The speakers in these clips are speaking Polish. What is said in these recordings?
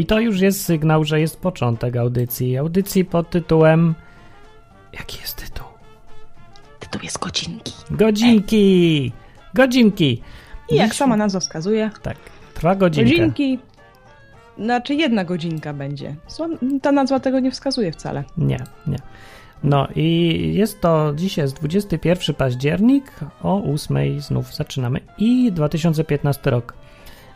i to już jest sygnał, że jest początek audycji. Audycji pod tytułem. Jaki jest tytuł? Tytuł jest godzinki. Godzinki! Godzinki! I jak Dziś- sama nazwa wskazuje, Tak, trwa godzinka. godzinki. Znaczy jedna godzinka będzie. Ta nazwa tego nie wskazuje wcale. Nie, nie. No i jest to, dzisiaj jest 21 październik, o 8 znów zaczynamy i 2015 rok.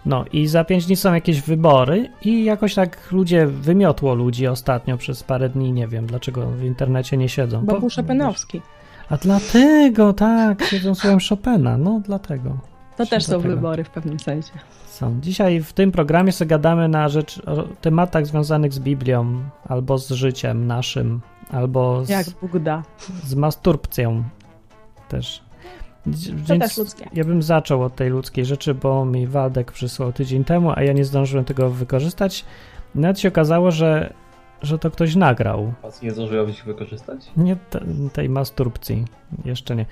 No i za 5 dni są jakieś wybory i jakoś tak ludzie, wymiotło ludzi ostatnio przez parę dni, nie wiem dlaczego w internecie nie siedzą. Bo był Szopenowski. A dlatego, tak, siedzą słuchają Chopina, no dlatego. To też są wybory w pewnym sensie. Są. Dzisiaj w tym programie sobie gadamy na rzecz, o tematach związanych z Biblią, albo z życiem naszym, albo z, Jak Bóg da. z masturbcją też. To też ludzkie. Ja bym zaczął od tej ludzkiej rzeczy, bo mi Waldek przysłał tydzień temu, a ja nie zdążyłem tego wykorzystać. Nawet się okazało, że, że to ktoś nagrał. Was nie zdążyłabyś wykorzystać? Nie te, tej masturbcji. Jeszcze nie.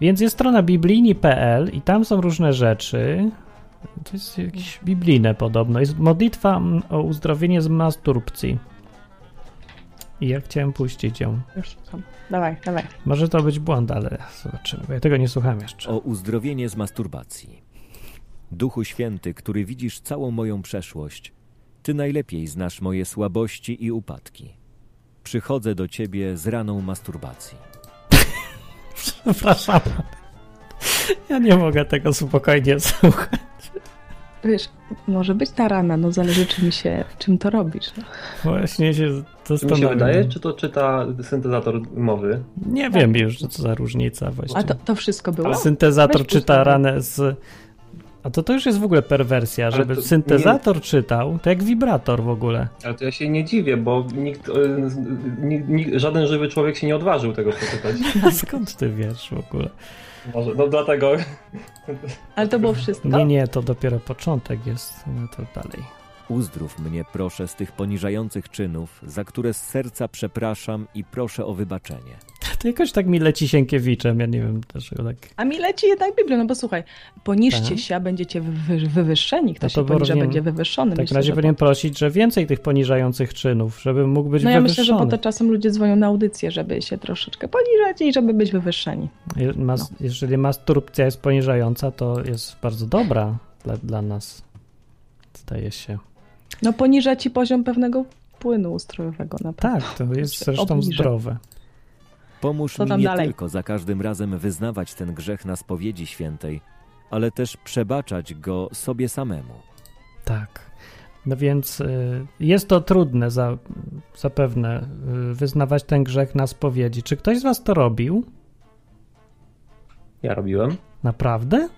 Więc jest strona biblijni.pl i tam są różne rzeczy. To jest jakieś biblijne podobno. Jest modlitwa mm, o uzdrowienie z masturbcji. I ja chciałem puścić ją. Już słucham. Dawaj, dawaj. Może to być błąd, ale zobaczymy, ja tego nie słucham jeszcze. O uzdrowienie z masturbacji. Duchu Święty, który widzisz całą moją przeszłość, Ty najlepiej znasz moje słabości i upadki. Przychodzę do Ciebie z raną masturbacji. Przepraszam. Ja nie mogę tego spokojnie słuchać. Wiesz, może być ta rana, no zależy czym się, czym to robisz. No. Właśnie się Czy mi się wydaje, czy to czyta syntezator mowy? Nie wiem już, co za różnica właściwie. A to, to wszystko było? Ale Syntezator Weź czyta ranę z. A to to już jest w ogóle perwersja, Ale żeby to syntezator czytał, to jak wibrator w ogóle. Ale to ja się nie dziwię, bo nikt, e, nikt, nikt, żaden żywy człowiek się nie odważył tego przeczytać. A skąd ty wiesz w ogóle? Może, no dlatego... Ale to było wszystko? Nie, nie, to dopiero początek jest, no to dalej. Uzdrów mnie, proszę, z tych poniżających czynów, za które z serca przepraszam i proszę o wybaczenie. To jakoś tak mi leci Sienkiewiczem, ja nie wiem dlaczego tak. A mi leci jednak Biblia, no bo słuchaj, poniżcie Tak. się, a będziecie wy, wywyższeni. Kto No to się poniża, powinien- będzie wywyższony. W takim Myślę, razie że powinien po- prosić, że więcej tych poniżających czynów, żeby mógł być No ja myślę, że wywyższony. po to czasem ludzie dzwonią na audycję, żeby się troszeczkę poniżać i żeby być wywyższeni. Mas, No. Jeżeli masturbcja jest poniżająca, to jest bardzo dobra dla, dla nas. Zdaje się. No poniża ci poziom pewnego płynu ustrojowego na pewno. Tak, to jest Znaczy, zresztą obniża. zdrowe. Pomóż mi nie dalej? tylko za każdym razem wyznawać ten grzech na spowiedzi świętej, ale też przebaczać go sobie samemu. Tak. No więc y, jest to trudne za, zapewne y, wyznawać ten grzech na spowiedzi. Czy ktoś z was to robił? Ja robiłem. Naprawdę?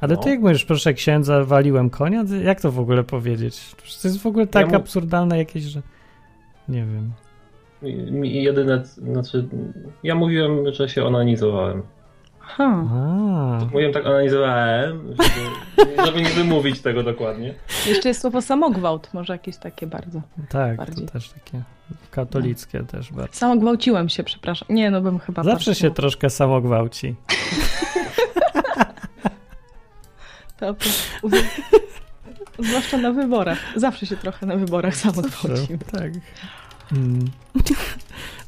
Ale No. ty jak mówisz, proszę księdza, waliłem konia? Jak to w ogóle powiedzieć? To jest w ogóle tak mu- absurdalne jakieś, że nie wiem. Mi- Mi jedyne, znaczy, ja mówiłem, że się onanizowałem. A, Mówiłem tak onanizowałem, żeby, żeby nie wymówić tego dokładnie. Jeszcze jest słowo samogwałt, może jakieś takie bardzo. tak, bardziej. to też takie katolickie też bardzo. Samogwałciłem się, przepraszam. Nie, no bym chyba... Zawsze bardzo- się troszkę samogwałci. To, to, zwłaszcza na wyborach. Zawsze się trochę na wyborach samogwałcimy. Tak. Mm.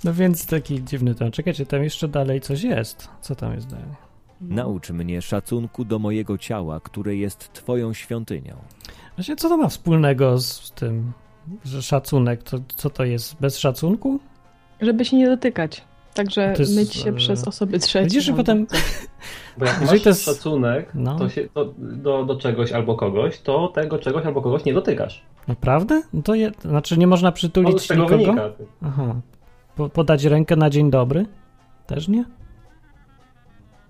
No więc taki dziwny ten. Czekajcie, tam jeszcze dalej coś jest. Co tam jest dalej? Naucz mnie szacunku do mojego ciała, które jest Twoją świątynią. Właśnie co to ma wspólnego z tym, że szacunek, to co to jest? Bez szacunku? Żeby się nie dotykać. Także To jest, myć się e, przez osoby trzecie. Widzisz, że albo potem coś. Bo jak Jeżeli masz to jest- szacunek No. to się, to, do, do czegoś albo kogoś, to tego czegoś albo kogoś nie dotykasz. Naprawdę? No to je, znaczy nie można No, przytulić z tego nikogo? wynika. Aha. Po, podać rękę na dzień dobry? Też nie?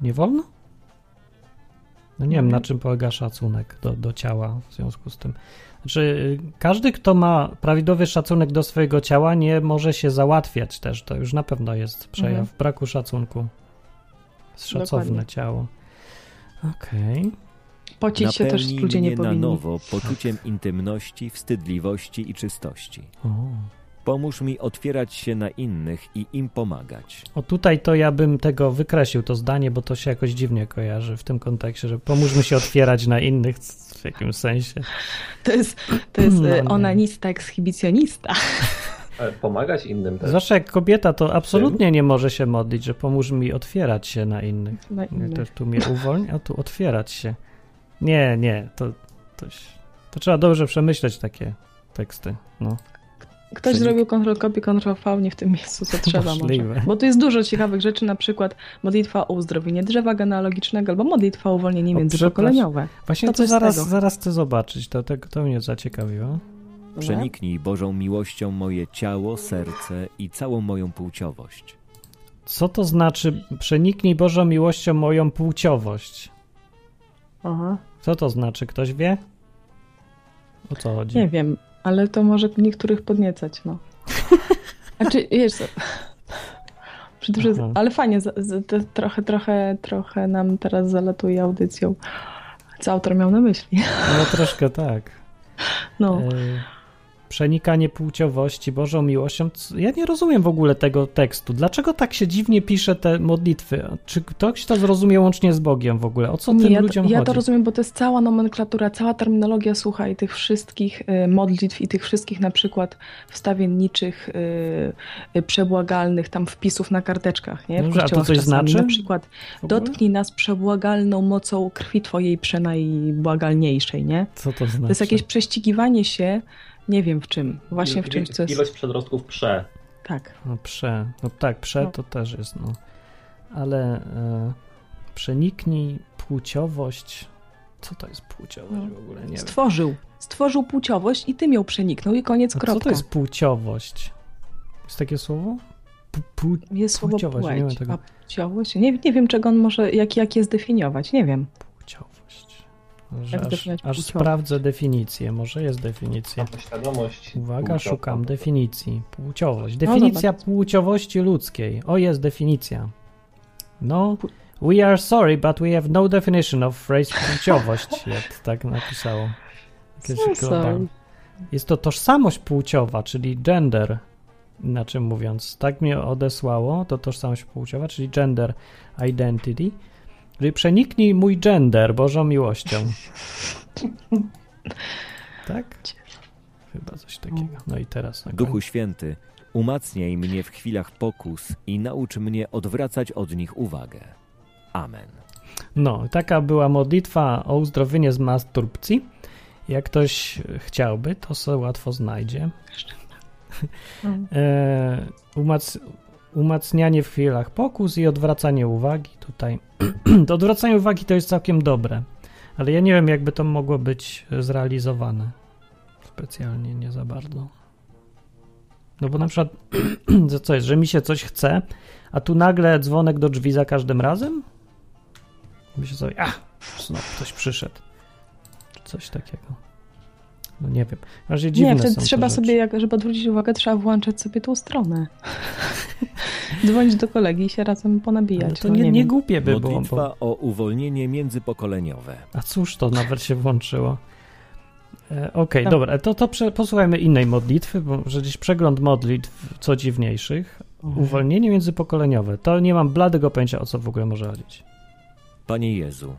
Nie wolno? No nie wiem, na czym polega szacunek do, do ciała w związku z tym. Znaczy, każdy, kto ma prawidłowy szacunek do swojego ciała, nie może się załatwiać też. To już na pewno jest przejaw Mhm. braku szacunku. Szacowne Dokładnie. ciało. Okej. Pocić się też Napełnij ludzie nie na powinni. nowo poczuciem intymności, wstydliwości i czystości. O. Pomóż mi otwierać się na innych i im pomagać. O tutaj to ja bym tego wykreślił, to zdanie, bo to się jakoś dziwnie kojarzy w tym kontekście, że pomóżmy się otwierać na innych w jakimś sensie. To jest, to jest No nie. onanista, ekshibicjonista. Ale pomagać innym też. Zwłaszcza jak kobieta to absolutnie nie może się modlić, że pomóż mi otwierać się na innych. Na innych. też tu mnie uwolni, a tu otwierać się. Nie, nie, to, to, to trzeba dobrze przemyśleć takie teksty. No. Ktoś Przenik- zrobił Ctrl-Copy, Ctrl-V nie w tym miejscu, co trzeba Możliwe. może. Bo tu jest dużo ciekawych rzeczy, na przykład modlitwa o uzdrowienie drzewa genealogicznego albo modlitwa o uwolnienie międzypokoleniowe. Właśnie To to, zaraz, zaraz chcę zobaczyć, to, to, to mnie zaciekawiło. Przeniknij Bożą miłością moje ciało, serce i całą moją płciowość. Co to znaczy przeniknij Bożą miłością moją płciowość? Aha. Co to znaczy? Ktoś wie? O co chodzi? Nie wiem, ale to może niektórych podniecać, no. Znaczy, wiesz co, że- Aha. ale fajnie, z, z, trochę, trochę, trochę nam teraz zalatuje audycją, co autor miał na myśli. No troszkę tak. No. E, przenikanie płciowości Bożą miłością. Ja nie rozumiem w ogóle tego tekstu. Dlaczego tak się dziwnie pisze te modlitwy? Czy ktoś to zrozumie łącznie z Bogiem w ogóle? O co Nie, tym ja, ludziom ja chodzi? to rozumiem, bo to jest cała nomenklatura, cała terminologia, słuchaj, tych wszystkich y, modlitw i tych wszystkich na przykład wstawienniczych, y, y, przebłagalnych tam wpisów na karteczkach, nie? W Dobrze, a to coś znaczy? Na przykład dotknij nas przebłagalną mocą krwi twojej przenajbłagalniejszej, nie? Co to znaczy? To jest jakieś prześcigiwanie się, nie wiem w czym, właśnie w czymś, co jest... Ilość przedrostków prze. Tak. No prze. No tak, prze No. to też jest, no. Ale e, przeniknij płciowość. Co to jest płciowość No. w ogóle? Nie wiem. Stworzył. Stworzył płciowość i tym ją przeniknął i koniec, A co kropka. to jest płciowość? Jest takie słowo? Pł- Jest słowo płciowość, nie wiem płeć, tego. a płciowość? Nie, nie wiem, czego on może, jak, jak je zdefiniować, nie wiem. Że Jak aż aż sprawdzę definicję. Może jest definicja. Świadomość. Uwaga, płciowa. szukam definicji. Płciowość. No, Definicja zobacz. płciowości ludzkiej. O, jest definicja. No, we are sorry, but we have no definition of phrase płciowość. Jak tak napisało. So. Jest to tożsamość płciowa, czyli gender, inaczej mówiąc. Tak mnie odesłało, to tożsamość płciowa, czyli gender identity. Czyli przeniknij mój gender Bożą miłością. Tak? Chyba coś takiego. No i teraz na Duchu. Święty, umacniaj mnie w chwilach pokus i naucz mnie odwracać od nich uwagę. Amen. No, taka była modlitwa o uzdrowienie z masturbcji. Jak ktoś chciałby, to sobie łatwo znajdzie. E, umac, umacnianie w chwilach pokus i odwracanie uwagi tutaj. to odwracanie uwagi to jest całkiem dobre, ale ja nie wiem, jakby to mogło być zrealizowane. Specjalnie nie za bardzo. No bo na przykład, co jest, że mi się coś chce, a tu nagle dzwonek do drzwi za każdym razem? Myślę sobie, a, znowu ktoś przyszedł. Czy Coś takiego. No nie wiem. Razie dziwne Nie, wtedy trzeba sobie, jak, żeby odwrócić uwagę, trzeba włączać sobie tą stronę. Dzwonić do kolegi i się razem ponabijać. Ale to no, nie, nie wiem. głupie by było, Modlitwa bo... o uwolnienie międzypokoleniowe. A cóż to nawet się włączyło? E, Okej, No. dobra, to, to prze, posłuchajmy innej modlitwy, bo że gdzieś przegląd modlitw co dziwniejszych. Uwolnienie międzypokoleniowe. To nie mam bladego pojęcia, o co w ogóle może chodzić. Panie Jezu,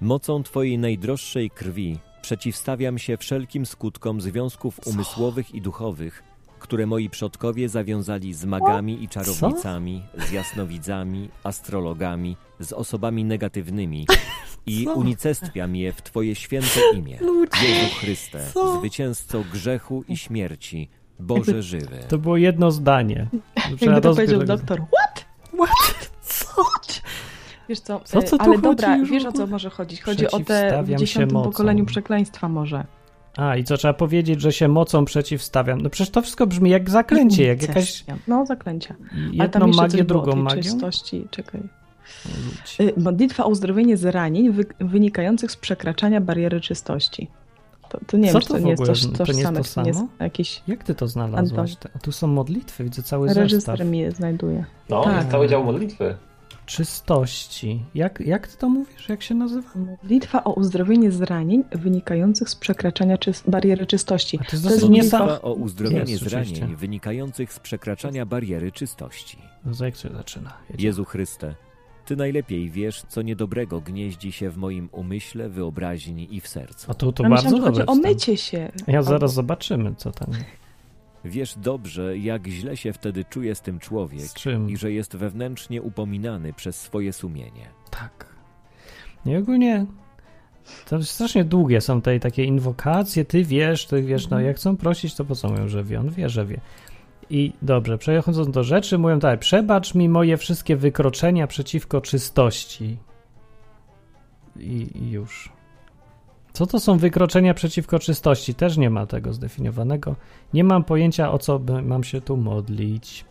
mocą Twojej najdroższej krwi przeciwstawiam się wszelkim skutkom związków umysłowych i duchowych, które moi przodkowie zawiązali z magami i czarownicami, z jasnowidzami, astrologami, z osobami negatywnymi i Co? unicestwiam je w Twoje święte imię. Jezu Chryste, Co? zwycięzco grzechu i śmierci, Boże żywy. To było jedno zdanie. Jakby to powiedział doktor. What? What? Co? Wiesz co, Co- e, co tu ale chodzi dobra, już w wiesz o co może chodzić? Chodzi o te w Przeciwstawiam się dziesiątym pokoleniu przekleństwa może. A, i co trzeba powiedzieć, że się mocą przeciwstawiam? No przecież to wszystko brzmi jak zaklęcie, jak jakaś. No, zaklęcia. Ale tam jedną magię, coś było o drugą czystości. Czekaj. Y, Modlitwa o uzdrowienie zranień wy, wynikających z przekraczania bariery czystości. To, to nie Co wiem, czy to to w nie jest ogóle? toż, To nie jest to nie jest samo? jakiś Jak ty to znalazłaś? Anton. A tu są modlitwy, widzę cały zestaw. reżyser mi je znajduje. No, Tak. jest cały dział modlitwy. Czystości. Jak, jak ty to mówisz? Jak się nazywa? Modlitwa o uzdrowienie zranień wynikających z przekraczania czyst- bariery czystości. A to jest To jest modlitwa- o uzdrowienie Jest, zranień rzeczywiście. wynikających z przekraczania bariery czystości. No, jak się zaczyna? Jedziemy. Jezu Chryste, Ty najlepiej wiesz, co niedobrego gnieździ się w moim umyśle, wyobraźni i w sercu. A tu to Ja bardzo myślałam, dobre. chodzi o mycie się. Ja zaraz zobaczymy, co tam Wiesz dobrze, jak źle się wtedy czuje z tym człowiek z i że jest wewnętrznie upominany przez swoje sumienie. Tak. I ogólnie to strasznie długie są tutaj takie inwokacje, ty wiesz, ty wiesz, no jak chcą prosić, to po co mówią, że wie? On wie, że wie. I dobrze, przechodząc do rzeczy, mówią tak, przebacz mi moje wszystkie wykroczenia przeciwko czystości. I, I już. Co to są wykroczenia przeciwko czystości? Też nie ma tego zdefiniowanego. Nie mam pojęcia, o co mam się tu modlić.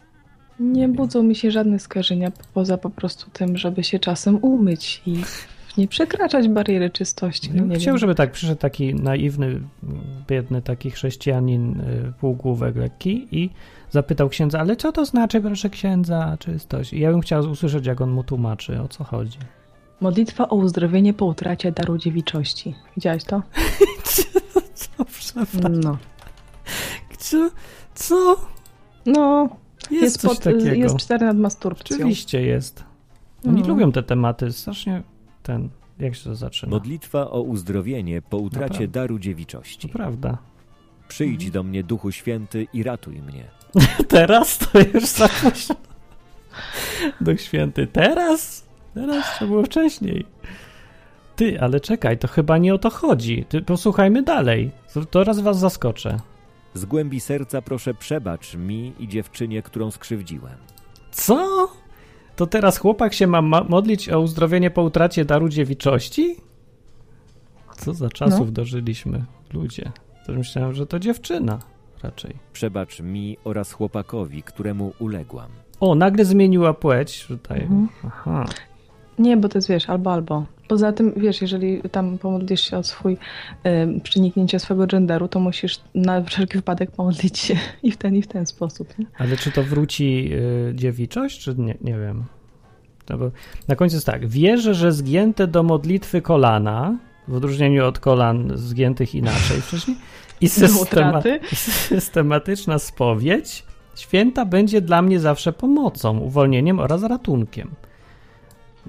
Nie budzą mi się żadne skojarzenia poza po prostu tym, żeby się czasem umyć i nie przekraczać bariery czystości. No, nie chciał, wiem. żeby tak przyszedł taki naiwny, biedny taki chrześcijanin, y, półgłówek lekki i zapytał księdza, ale co to znaczy, proszę księdza, czystość? I ja bym chciał usłyszeć, jak on mu tłumaczy, o co chodzi. Modlitwa o uzdrowienie po utracie daru dziewiczości. Widziałeś to? Co? przepraszam. No. Co? Co? No, Jest, jest, coś pod, takiego. jest cztery nad masturbcją. Oczywiście jest. Oni No. lubią te tematy, strasznie ten, jak się to zaczyna? Modlitwa o uzdrowienie po utracie Naprawdę. daru To dziewiczości. prawda. Przyjdź do mnie, Duchu Święty, i ratuj mnie. Teraz to już za późno. Duch Święty, teraz? Teraz trzeba było wcześniej. Ty, ale czekaj, to chyba nie o to chodzi. Ty, posłuchajmy dalej. To, to raz was zaskoczę. Z głębi serca proszę przebacz mi i dziewczynie, którą skrzywdziłem. Co? To teraz chłopak się ma ma modlić o uzdrowienie po utracie daru dziewiczości? Co za czasów No. dożyliśmy, ludzie. To myślałem, że to dziewczyna raczej. Przebacz mi oraz chłopakowi, któremu uległam. O, nagle zmieniła płeć tutaj. Mhm. Aha. Nie, bo to jest, wiesz, albo, albo. Poza tym, wiesz, jeżeli tam pomodlisz się o swój y, przeniknięcie swojego genderu, to musisz na wszelki wypadek pomodlić się i w ten, i w ten sposób. Nie? Ale czy to wróci y, dziewiczość, czy nie? Nie wiem. No bo na końcu jest tak. Wierzę, że zgięte do modlitwy kolana, w odróżnieniu od kolan zgiętych inaczej wcześniej, i systema, utraty? systematyczna spowiedź święta będzie dla mnie zawsze pomocą, uwolnieniem oraz ratunkiem.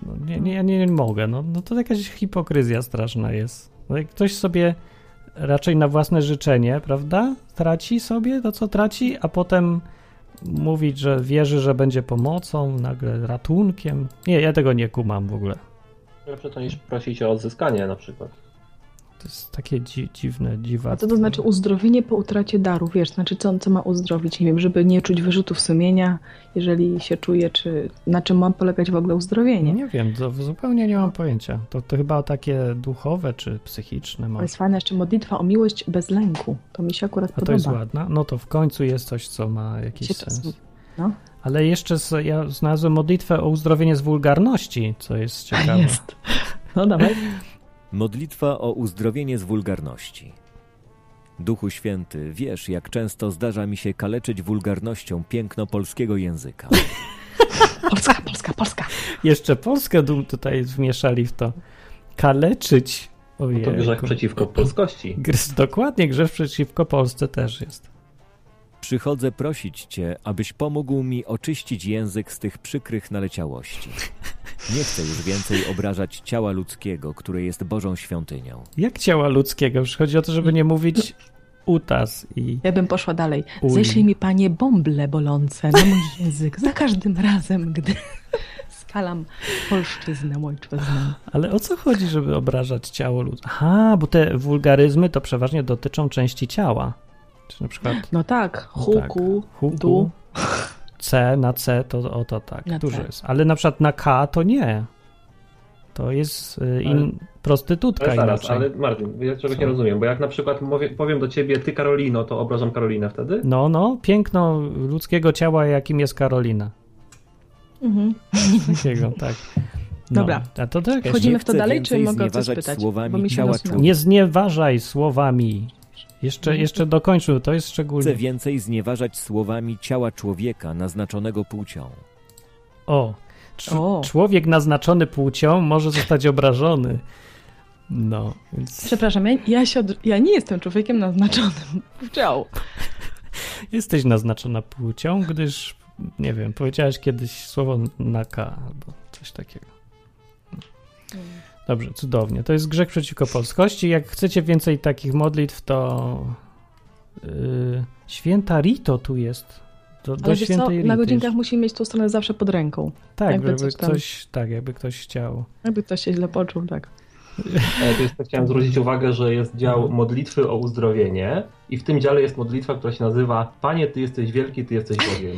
No, nie, nie, ja nie, nie mogę. No, no to jakaś hipokryzja straszna jest. No, ktoś sobie raczej na własne życzenie, prawda? Traci sobie to, co traci, a potem mówić, że wierzy, że będzie pomocą, nagle ratunkiem. Nie, ja tego nie kumam w ogóle. Lepsze to niż prosić o odzyskanie na przykład. To jest takie dzi dziwne, dziwactwo. co to znaczy uzdrowienie po utracie daru? Wiesz, znaczy co, co ma uzdrowić? Nie wiem, żeby nie czuć wyrzutów sumienia, jeżeli się czuje, czy na czym ma polegać w ogóle uzdrowienie. Nie wiem, to zupełnie nie mam pojęcia. To, to chyba takie duchowe czy psychiczne To jest fajne jeszcze modlitwa o miłość bez lęku. To mi się akurat A to podoba. jest ładna. No to w końcu jest coś, co ma jakiś Się sens. no. Ale jeszcze z, ja znalazłem modlitwę o uzdrowienie z wulgarności, co jest ciekawe. jest. No dawaj. Modlitwa o uzdrowienie z wulgarności. Duchu Święty, wiesz, jak często zdarza mi się kaleczyć wulgarnością piękno polskiego języka. Polska, Polska, Polska. Jeszcze Polskę dum tutaj wmieszali w to. Kaleczyć. No Ojej. to grzech przeciwko polskości. Dokładnie, grzech przeciwko Polsce też jest. Przychodzę prosić Cię, abyś pomógł mi oczyścić język z tych przykrych naleciałości. Nie chcę już więcej obrażać ciała ludzkiego, które jest Bożą świątynią. Jak ciała ludzkiego? Już chodzi o to, żeby nie mówić utas i Ja bym poszła dalej. Uj. Ześlij mi, panie, bąble bolące na mój język za każdym razem, gdy skalam polszczyznę ojczyznę. Ale o co chodzi, żeby obrażać ciało ludzkie? Aha, bo te wulgaryzmy to przeważnie dotyczą części ciała. Czy na przykład No tak, no huku, tak, huku, du. C na C to o to tak, Na dużo C. jest. Ale na przykład na K to nie. To jest y, in, prostytutka Ale zaraz, inaczej. ale Martin, ja czegoś Co? nie rozumiem, bo jak na przykład mówię, powiem do ciebie ty Karolino, to obrażam Karolinę wtedy? No, no, piękno ludzkiego ciała, jakim jest Karolina. Mhm. Takiego, tak. No. Dobra. A to tak. Wchodzimy w to dalej, czy mogę o coś pytać? słowami ciała. Nie znieważaj słowami. Jeszcze, jeszcze dokończył, to jest Chcę szczególnie. więcej znieważać słowami ciała człowieka naznaczonego płcią. O, O. człowiek naznaczony płcią może zostać obrażony. No, więc Przepraszam, ja, ja, się od... ja nie jestem człowiekiem naznaczonym płcią. jesteś naznaczona płcią, gdyż, nie wiem, powiedziałeś kiedyś słowo na K albo coś takiego. Dobrze, cudownie. To jest grzech przeciwko polskości. Jak chcecie więcej takich modlitw, to yy, święta Rito tu jest. Do, do wiesz co, świętej na godzinkach musimy mieć tą stronę zawsze pod ręką. Tak, jakby żeby coś ktoś, tak, jakby ktoś chciał. Jakby ktoś się źle poczuł, tak. E, Tu jeszcze chciałem zwrócić uwagę, że jest dział modlitwy o uzdrowienie i w tym dziale jest modlitwa, która się nazywa Panie, Ty jesteś wielki, Ty jesteś Bogiem.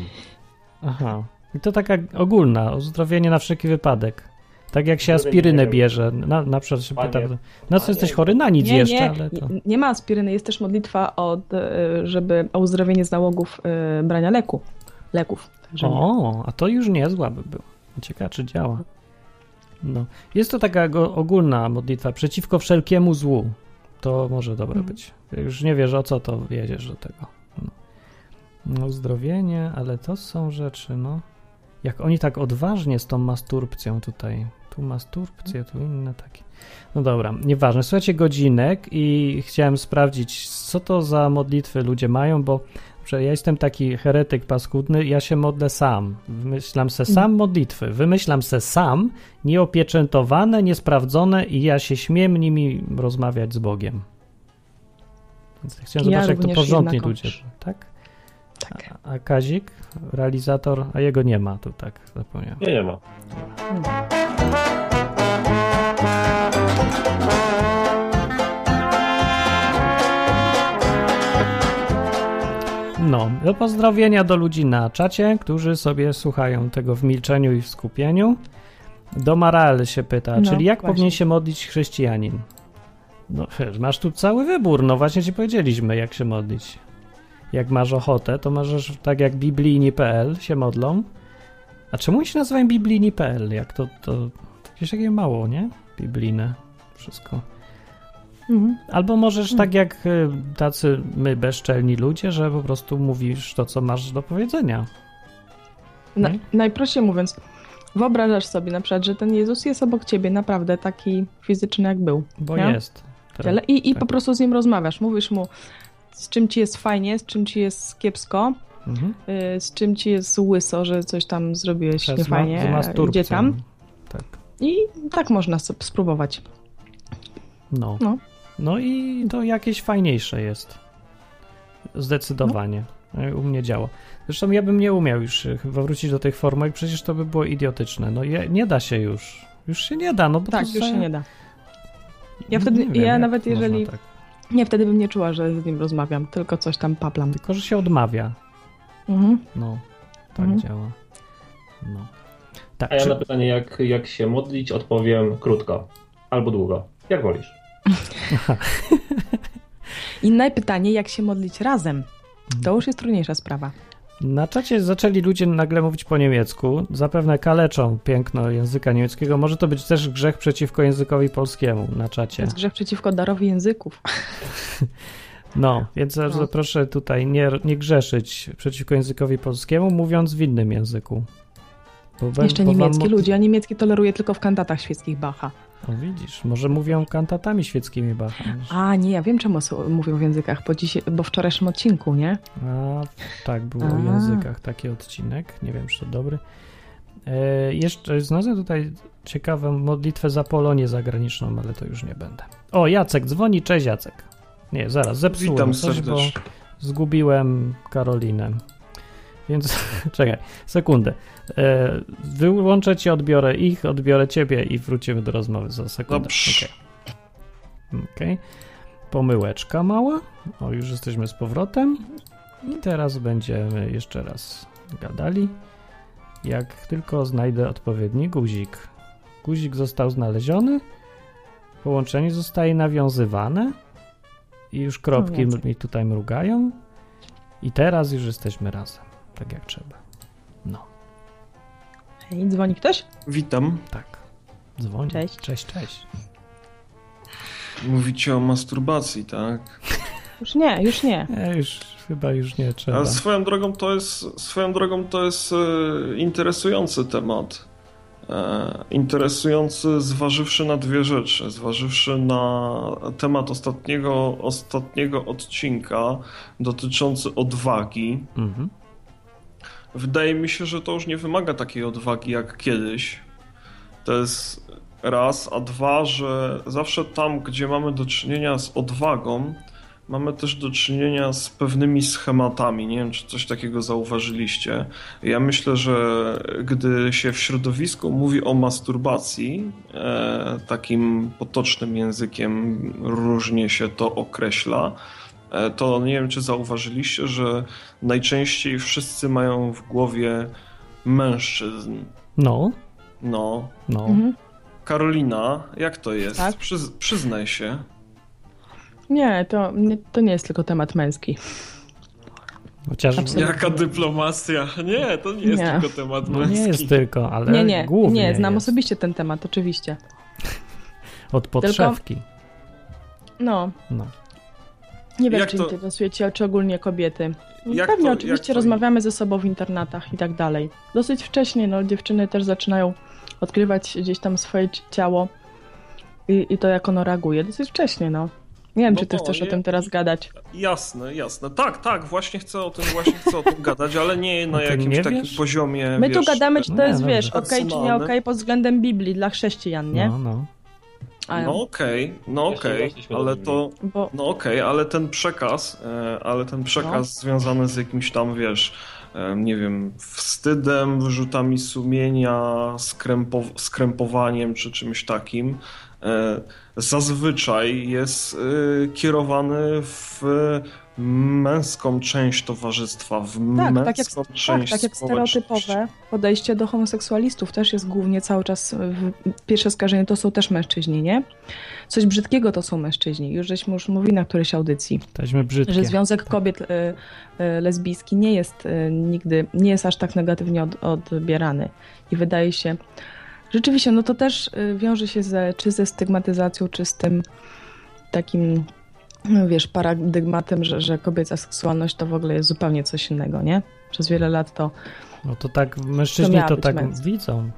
Aha. I to taka ogólna, uzdrowienie na wszelki wypadek. Tak jak się aspirynę bierze. Na, na przykład się pyta, na co panie. jesteś chory? Na nic nie, jeszcze, nie, ale to... nie, nie ma aspiryny, jest też modlitwa od, e, żeby o uzdrowienie z nałogów e, brania leku. Leków. Także nie. O, a to już niezła by było. Ciekawe, czy działa. No. Jest to taka ogólna modlitwa przeciwko wszelkiemu złu. To może dobre Mhm. być. Jak już nie wiesz o co, to wiedziesz do tego. No. no, uzdrowienie, ale to są rzeczy, no. Jak oni tak odważnie z tą masturbcją tutaj. Tu masturbcje, tu inne takie. No dobra, nieważne. Słuchajcie, godzinek i chciałem sprawdzić, co to za modlitwy ludzie mają, bo że ja jestem taki heretyk paskudny, ja się modlę sam. Wymyślam se sam modlitwy. Wymyślam se sam, nieopieczętowane, niesprawdzone i ja się śmiem nimi rozmawiać z Bogiem. Więc chciałem Ja zobaczyć, jak to również porządni jednakowoż. ludzie. Tak? Tak. A, a Kazik, realizator, a jego nie ma tu, tak zapomniałem. Nie, nie ma. No, do pozdrowienia do ludzi na czacie, którzy sobie słuchają tego w milczeniu i w skupieniu. Do Marael się pyta, No, czyli jak właśnie. powinien się modlić chrześcijanin? No, masz tu cały wybór, no właśnie ci powiedzieliśmy, jak się modlić. Jak masz ochotę, to możesz tak jak biblijni.pl się modlą. A czemu oni się nazywają biblijni.pl? Jak to, to, to jakieś takie mało, nie? Biblijne wszystko. Mhm. Albo możesz tak jak y, tacy my bezczelni ludzie, że po prostu mówisz to, co masz do powiedzenia. Na, najprościej mówiąc, wyobrażasz sobie na przykład, że ten Jezus jest obok ciebie naprawdę taki fizyczny, jak był. Bo Nie? jest. Tak. I, I tak. po prostu z nim rozmawiasz. Mówisz mu, z czym ci jest fajnie, z czym ci jest kiepsko, Mhm. y, z czym ci jest łyso, że coś tam zrobiłeś Przez niefajnie, ma- masturbcją. gdzie tam. Tak. I tak można spróbować. No. no. No. i to jakieś fajniejsze jest. Zdecydowanie. E, U mnie działa. Zresztą ja bym nie umiał już e, chyba wrócić do tych formułek, przecież to by było idiotyczne. No je, nie da się już. Już się nie da, no bo Tak, to już się nie da. No Ja wtedy- nie ja nawet jeżeli- Tak. Nie, wtedy bym nie czuła, że z nim rozmawiam, tylko coś tam paplam. Tylko, że się odmawia. Mhm. No, tak Mhm. działa. No. Tak, A ja czy... na pytanie, jak, jak się modlić, odpowiem krótko albo długo. Jak wolisz. Inne pytanie, jak się modlić razem? Mhm. To już jest trudniejsza sprawa. Na czacie zaczęli ludzie nagle mówić po niemiecku. Zapewne kaleczą piękno języka niemieckiego. Może to być też grzech przeciwko językowi polskiemu na To czacie. jest grzech przeciwko darowi języków. No, więc bardzo No. proszę tutaj nie, nie grzeszyć przeciwko językowi polskiemu, mówiąc w innym języku. Bo wam- Jeszcze bo wam niemiecki mot- ludzie, a niemiecki toleruje tylko w kantatach świeckich Bacha. O, widzisz, może mówią kantatami świeckimi Bacha. A, nie, ja wiem czemu mówią w językach, bo, dziś, bo w wczorajszym odcinku, nie? A, tak, był o A. językach taki odcinek. Nie wiem, czy to dobry. E, jeszcze znalazłem tutaj ciekawą modlitwę za Polonię zagraniczną, ale to już nie będę. O, Jacek dzwoni. Cześć, Jacek. Nie, zaraz, zepsułem Witam coś, bo zgubiłem Karolinę. Więc czekaj, sekundę. E, wyłączę cię, odbiorę ich, odbiorę ciebie i wrócimy do rozmowy za sekundę. Dobrze. Okej. Okej. Pomyłeczka mała. O, już jesteśmy z powrotem. I teraz będziemy jeszcze raz gadali. Jak tylko znajdę odpowiedni guzik. Guzik został znaleziony. Połączenie zostaje nawiązywane. I już kropki Jacek. mi tutaj mrugają. I teraz już jesteśmy razem. Tak jak trzeba. No, Hej, dzwoni ktoś? Witam. tak. Dzwoni. Cześć. Cześć, cześć. Mówicie o masturbacji, tak? Już nie, już nie. E, już chyba już nie trzeba. Ale swoją drogą to jest, swoją drogą to jest e, interesujący temat. E, interesujący, zważywszy na dwie rzeczy. Zważywszy na temat ostatniego, ostatniego odcinka dotyczący odwagi. Mhm. Wydaje mi się, że to już nie wymaga takiej odwagi jak kiedyś. To jest raz, a dwa, że zawsze tam, gdzie mamy do czynienia z odwagą, mamy też do czynienia z pewnymi schematami. Nie wiem, czy coś takiego zauważyliście. Ja myślę, że gdy się w środowisku mówi o masturbacji, e, takim potocznym językiem różnie się to określa, e, to nie wiem, czy zauważyliście, że najczęściej wszyscy mają w głowie mężczyzn. No, No. no. Mhm. Karolina, jak to jest? Tak? Przyz, przyznaj się. Nie, to nie, to nie jest tylko temat męski. Chociaż Absolutnie. Jaka dyplomacja? Nie, to nie jest Nie. tylko temat no męski. nie jest tylko, ale Nie, nie, głównie nie, znam jest. osobiście ten temat, oczywiście. Od podszewki. No, No. nie wiem, Jak czy to- interesujecie, czy ogólnie kobiety. Jak Pewnie, to- jak oczywiście to- rozmawiamy ze sobą w internatach i tak dalej. Dosyć wcześnie, no, dziewczyny też zaczynają odkrywać gdzieś tam swoje ci- ciało i, i to, jak ono reaguje. Dosyć wcześnie, no. Nie wiem, No czy ty to chcesz o nie- tym teraz gadać. Jasne, jasne. Tak, tak, właśnie chcę o tym, właśnie chcę o tym gadać, ale nie na ty jakimś nie takim wiesz? poziomie. My wiesz, tu gadamy, czy to nie, jest, dobrze. wiesz, okej, czy nie okej pod względem Biblii dla chrześcijan, nie? No, no. A, No okej, no Jeszcze okej, do ale to. Bo No okej, ale ten przekaz, e, ale ten przekaz No. związany z jakimś tam, wiesz, e, nie wiem, wstydem, wyrzutami sumienia, skrępow- skrępowaniem czy czymś takim, zazwyczaj jest e, kierowany w męską część towarzystwa, w Tak, męską tak jak, tak, część tak jak społeczności. stereotypowe podejście do homoseksualistów też jest głównie cały czas, w, pierwsze skażenie to są też mężczyźni, nie? Coś brzydkiego to są mężczyźni. Już żeśmy już mówili na którejś audycji, brzydkie. że związek kobiet y, y, lesbijski nie jest y, nigdy, nie jest aż tak negatywnie od, odbierany. I wydaje się, rzeczywiście, no to też y, wiąże się ze, czy ze stygmatyzacją, czy z tym takim, no wiesz, paradygmatem, że, że kobieca seksualność to w ogóle jest zupełnie coś innego, nie? Przez wiele lat to No to tak, mężczyźni to, być tak widzą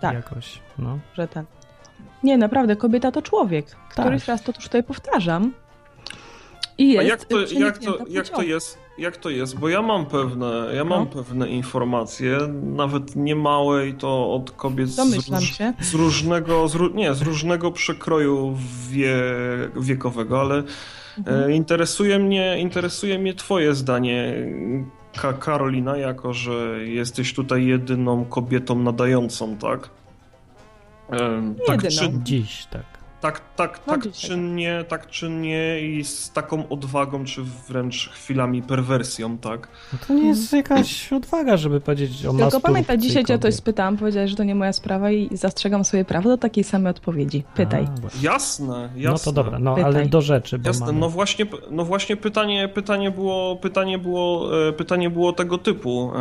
Tak. jakoś. No. że ten. Nie, naprawdę, kobieta to człowiek. Tak. Któryś raz to już tutaj powtarzam. I A jest jak to, jak, to, jak to jest? Jak to jest? Bo ja mam pewne, ja mam No. pewne informacje, nawet niemałe i to od kobiet z, Domyślam się. z różnego, z, ró- nie, z różnego przekroju wie, wiekowego, ale Mhm. e, interesuje mnie, interesuje mnie twoje zdanie, Ka Karolina, jako że jesteś tutaj jedyną kobietą nadającą, tak? E, tak, czy, Dziś, tak. Tak, tak, No tak czynnie, tak czynnie i z taką odwagą, czy wręcz chwilami perwersją, tak? No to nie jest jakaś odwaga, żeby powiedzieć o Tylko masturbacji pamiętaj, dzisiaj cię o coś spytałam, powiedziałeś, że to nie moja sprawa i zastrzegam sobie prawo do takiej samej odpowiedzi. Pytaj. A. Jasne, jasne. No to dobra, no Pytaj. ale do rzeczy, bo Jasne, mamy... no właśnie, no właśnie pytanie, pytanie, było, pytanie, było, e, pytanie było tego typu.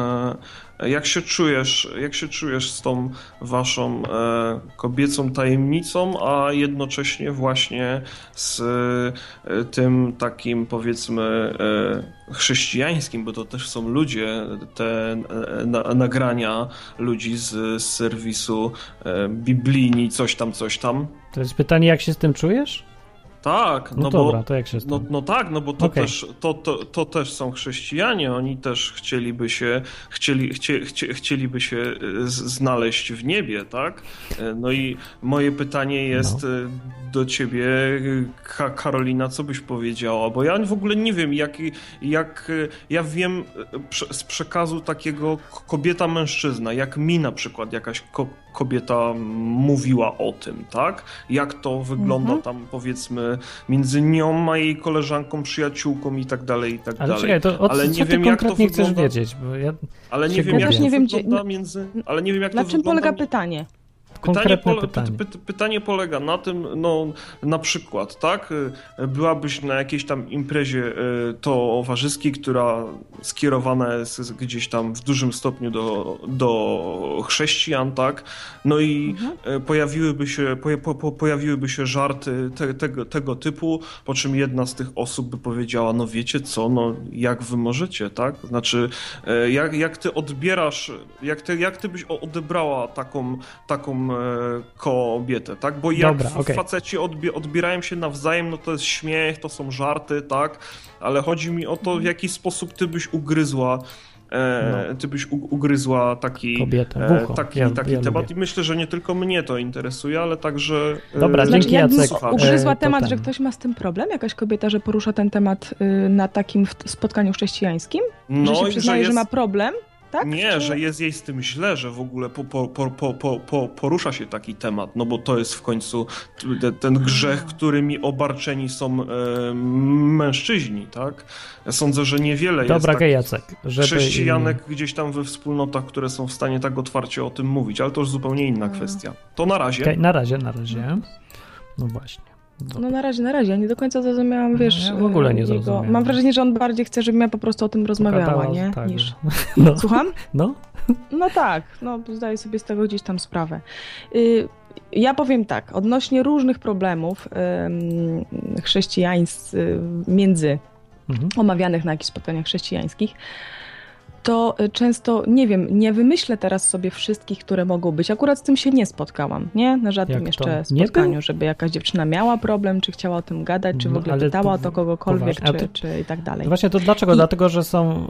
Jak się czujesz, jak się czujesz z tą waszą e, kobiecą tajemnicą, a jednocześnie właśnie z e, tym takim powiedzmy e, chrześcijańskim, bo to też są ludzie, te e, na, nagrania ludzi z, z serwisu e, biblijni, coś tam, coś tam. To jest pytanie, jak się z tym czujesz? Tak, No, no, dobra, bo to jak się no, no tak, no bo to, Okej. też, to, to, to też są chrześcijanie, oni też chcieliby się, chcieli, chcie, chcie, chcieliby się e, znaleźć w niebie, tak? E, No i moje pytanie jest No. e, do ciebie, Ka Karolina, co byś powiedziała? Bo ja w ogóle nie wiem, jak, jak ja wiem z przekazu takiego kobieta-mężczyzna, jak mi na przykład jakaś ko kobieta mówiła o tym, tak? Jak to wygląda Mhm. tam powiedzmy między nią a jej koleżanką, przyjaciółką i tak dalej, i tak Ale dalej. czekaj, to o Ale co nie ty wiem, jak to konkretnie chcesz wygląda. wiedzieć? Bo ja... Ale nie wiem, jak Ja to wiem, wygląda gdzie- między... Ale nie wiem, jak Na to czym wygląda... polega pytanie? Pytanie, pytanie. Py, py, pytanie polega na tym, no na przykład, tak, y, byłabyś na jakiejś tam imprezie y, towarzyskiej, która skierowana jest gdzieś tam w dużym stopniu do, do chrześcijan, tak, no i mhm. pojawiłyby, się, po, po, pojawiłyby się żarty te, tego, tego typu, po czym jedna z tych osób by powiedziała, no wiecie co, no jak wy możecie, tak, znaczy jak, jak ty odbierasz, jak ty, jak ty byś odebrała taką, taką kobietę, tak? Bo jak Dobra, okay. faceci odbi odbierają się nawzajem, no to jest śmiech, to są żarty, tak? Ale chodzi mi o to, w jaki sposób ty byś ugryzła e, no. ty byś ugryzła taki, Kobietę, e, taki, ja, taki ja temat lubię. i myślę, że nie tylko mnie to interesuje, ale także e, Dobra, znaczy, dzięki Jacek. Ugryzła e, temat, że ktoś ma z tym problem? Jakaś kobieta, że porusza ten temat y, na takim spotkaniu chrześcijańskim? No, że się przyznaje, że, jest... że ma problem? Tak? Nie, Czy... że jest jej z tym źle, że w ogóle po, po, po, po, porusza się taki temat, no bo to jest w końcu ten grzech, którymi obarczeni są e, mężczyźni, tak? Ja sądzę, że niewiele Dobra, jest tak Jacek, żeby... chrześcijanek gdzieś tam we wspólnotach, które są w stanie tak otwarcie o tym mówić, ale to już zupełnie inna hmm. kwestia. To na razie. Okay, na razie, na razie. No właśnie. Dobra. No na razie, na razie. Ja nie do końca zrozumiałam, no, wiesz... Ja w ogóle nie jego... zrozumiałam. Mam wrażenie, że on bardziej chce, żebym ja po prostu o tym rozmawiała, nie? Tak. Niż... No. Słucham? No. No tak, no zdaję sobie z tego gdzieś tam sprawę. Y ja powiem tak, odnośnie różnych problemów y chrześcijańskich między mhm. omawianych na jakichś spotkaniach chrześcijańskich, to y, często, nie wiem, nie wymyślę teraz sobie wszystkich, które mogą być. Akurat z tym się nie spotkałam, nie? Na żadnym Jak jeszcze to? spotkaniu, żeby jakaś dziewczyna miała problem, czy chciała o tym gadać, czy w no, ogóle pytała o to kogokolwiek, czy, czy i tak dalej. Właśnie to dlaczego? I... Dlatego, że są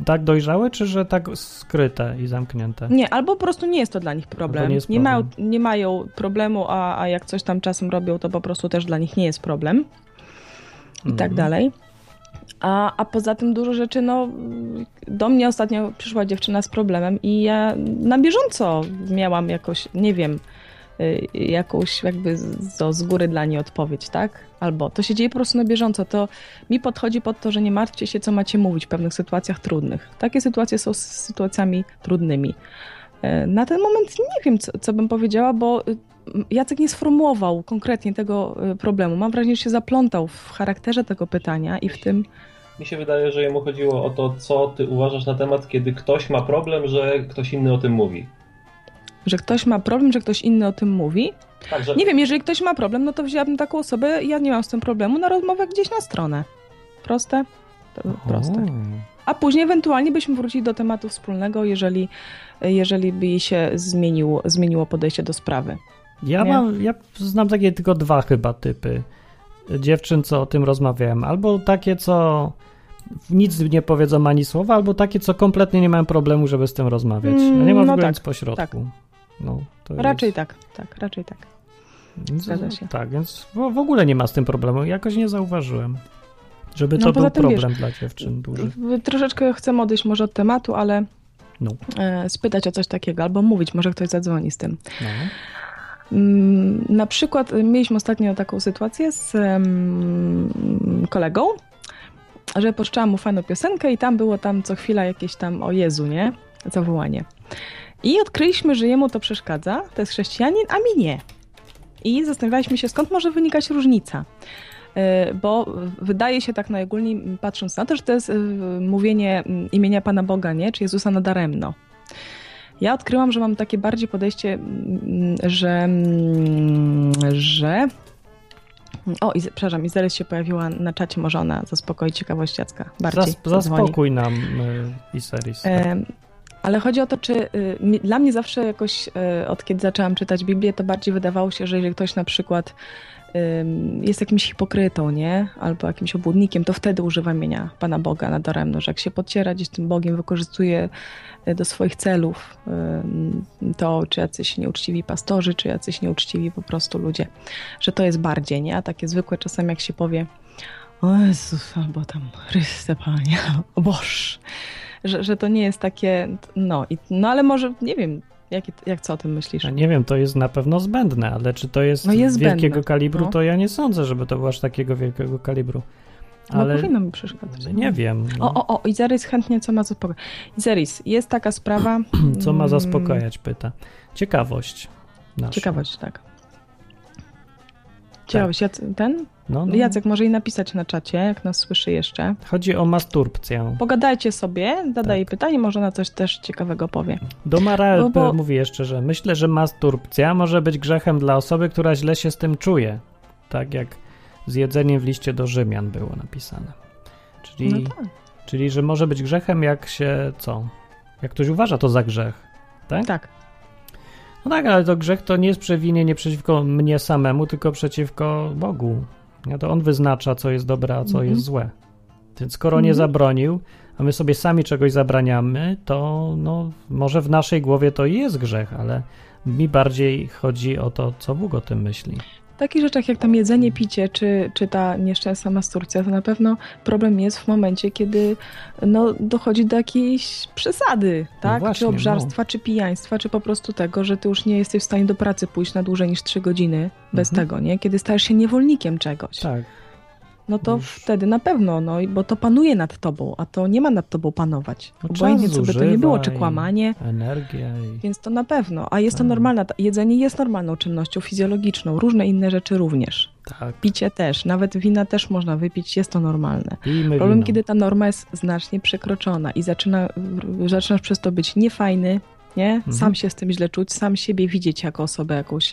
y, tak dojrzałe, czy że tak skryte i zamknięte? Nie, albo po prostu nie jest to dla nich problem. Nie, nie, mają, nie mają problemu, a, a jak coś tam czasem robią, to po prostu też dla nich nie jest problem. I tak mhm. dalej. A, a poza tym dużo rzeczy, no do mnie ostatnio przyszła dziewczyna z problemem i ja na bieżąco miałam jakoś, nie wiem, y, jakąś jakby z, z góry dla niej odpowiedź, tak? Albo to się dzieje po prostu na bieżąco, to mi podchodzi pod to, że nie martwcie się, co macie mówić w pewnych sytuacjach trudnych. Takie sytuacje są sytuacjami trudnymi. Y, na ten moment nie wiem, co, co bym powiedziała, bo y, Jacek nie sformułował konkretnie tego problemu. Mam wrażenie, że się zaplątał w charakterze tego pytania i w tym, mi się wydaje, że jemu chodziło o to, co ty uważasz na temat, kiedy ktoś ma problem, że ktoś inny o tym mówi. Że ktoś ma problem, że ktoś inny o tym mówi? Tak, że... Nie wiem, jeżeli ktoś ma problem, no to wzięłabym taką osobę, ja nie mam z tym problemu, na rozmowę gdzieś na stronę. Proste? Proste. A później ewentualnie byśmy wrócili do tematu wspólnego, jeżeli, jeżeli by się zmienił, zmieniło podejście do sprawy. Ja, mam, ja znam takie tylko dwa chyba typy dziewczyn, co o tym rozmawiałem. Albo takie, co nic nie powiedzą ani słowa, albo takie, co kompletnie nie mają problemu, żeby z tym rozmawiać. Ja nie ma w no ogóle tak, nic pośrodku. Tak. No, raczej jest... tak, tak, raczej tak. Zgadza się. Tak, więc w, w, ogóle nie ma z tym problemu. Jakoś nie zauważyłem, żeby no, to był problem wiesz, dla dziewczyn duży. Troszeczkę chcę odejść może od tematu, ale no. E, spytać o coś takiego, albo mówić, może ktoś zadzwoni z tym. No. Mm, na przykład mieliśmy ostatnio taką sytuację z kolegą, że poczczałam mu fajną piosenkę i tam było tam co chwila jakieś tam o Jezu, nie? Zawołanie. I odkryliśmy, że jemu to przeszkadza, to jest chrześcijanin, a mi nie. I zastanawialiśmy się, skąd może wynikać różnica. E, bo wydaje się tak najogólniej, patrząc na to, że to jest e, mówienie imienia Pana Boga, nie? Czy Jezusa nadaremno. Ja odkryłam, że mam takie bardziej podejście, mm, że, mm, że o, i, przepraszam, i zaraz się pojawiła na czacie, może ona zaspokoi ciekawość Jacka bardziej. Zas, zaspokój nam y, Iseris. Tak. E, ale chodzi o to, czy y, dla mnie zawsze jakoś y, od kiedy zaczęłam czytać Biblię, to bardziej wydawało się, że jeżeli ktoś na przykład jest jakimś hipokrytą, nie? Albo jakimś obłudnikiem, to wtedy używa imienia Pana Boga nadaremno, że jak się podciera gdzieś tym Bogiem, wykorzystuje do swoich celów to, czy jacyś nieuczciwi pastorzy, czy jacyś nieuczciwi po prostu ludzie, że to jest bardziej, nie? A takie zwykłe czasem jak się powie o Jezus, albo tam Chryste Panie, o Boż, że, że to nie jest takie, no, i, no ale może, nie wiem, jak, jak co o tym myślisz? Ja nie wiem, to jest na pewno zbędne, ale czy to jest, no jest wielkiego zbędne. kalibru, no. to ja nie sądzę, żeby to było aż takiego wielkiego kalibru. No, ale no powinno mi przeszkadzać. Nie wiem. No. O, o, o, Izeris chętnie co ma zaspokajać. Izeris, jest taka sprawa... co ma mm, zaspokajać, pyta. Ciekawość. naszą. Ciekawość, tak. Ciekawość, Jac- ten? No, no. Jacek może i napisać na czacie, jak nas słyszy jeszcze. Chodzi o masturbcję. Pogadajcie sobie, zadaję Tak. pytanie, może na coś też ciekawego powie. Domara No bo- mówi jeszcze, że myślę, że masturbcja może być grzechem dla osoby, która źle się z tym czuje. Tak jak z jedzeniem w liście do Rzymian było napisane. Czyli, No tak. czyli że może być grzechem, jak się co? Jak ktoś uważa to za grzech. Tak? Tak. No tak, ale to grzech to nie jest przewinienie przeciwko mnie samemu, tylko przeciwko Bogu. Ja to On wyznacza, co jest dobre, a co Mhm. jest złe. Więc skoro nie Mhm. zabronił, a my sobie sami czegoś zabraniamy, to no, może w naszej głowie to jest grzech, ale mi bardziej chodzi o to, co Bóg o tym myśli. Takich rzeczach jak tam jedzenie, picie, czy, czy ta nieszczęsna masturcja, to na pewno problem jest w momencie, kiedy no, dochodzi do jakiejś przesady, tak? właśnie, czy obżarstwa, czy pijaństwa, czy po prostu tego, że ty już nie jesteś w stanie do pracy pójść na dłużej niż 3 godziny bez Mhm. tego, nie? Kiedy stajesz się niewolnikiem czegoś. Tak. No to Już- wtedy na pewno, no, bo to panuje nad tobą, a to nie ma nad tobą panować. No, Obojętnie, co by to nie było, czy kłamanie, Energia i... więc to na pewno. A jest to Tak. normalna, jedzenie jest normalną czynnością fizjologiczną, różne inne rzeczy również. Tak. Picie też, nawet wina też można wypić, jest to normalne. Pijmy Problem, wino. kiedy ta norma jest znacznie przekroczona i zaczyna, zaczynasz przez to być niefajny, nie? Mhm. Sam się z tym źle czuć, sam siebie widzieć jako osobę jakąś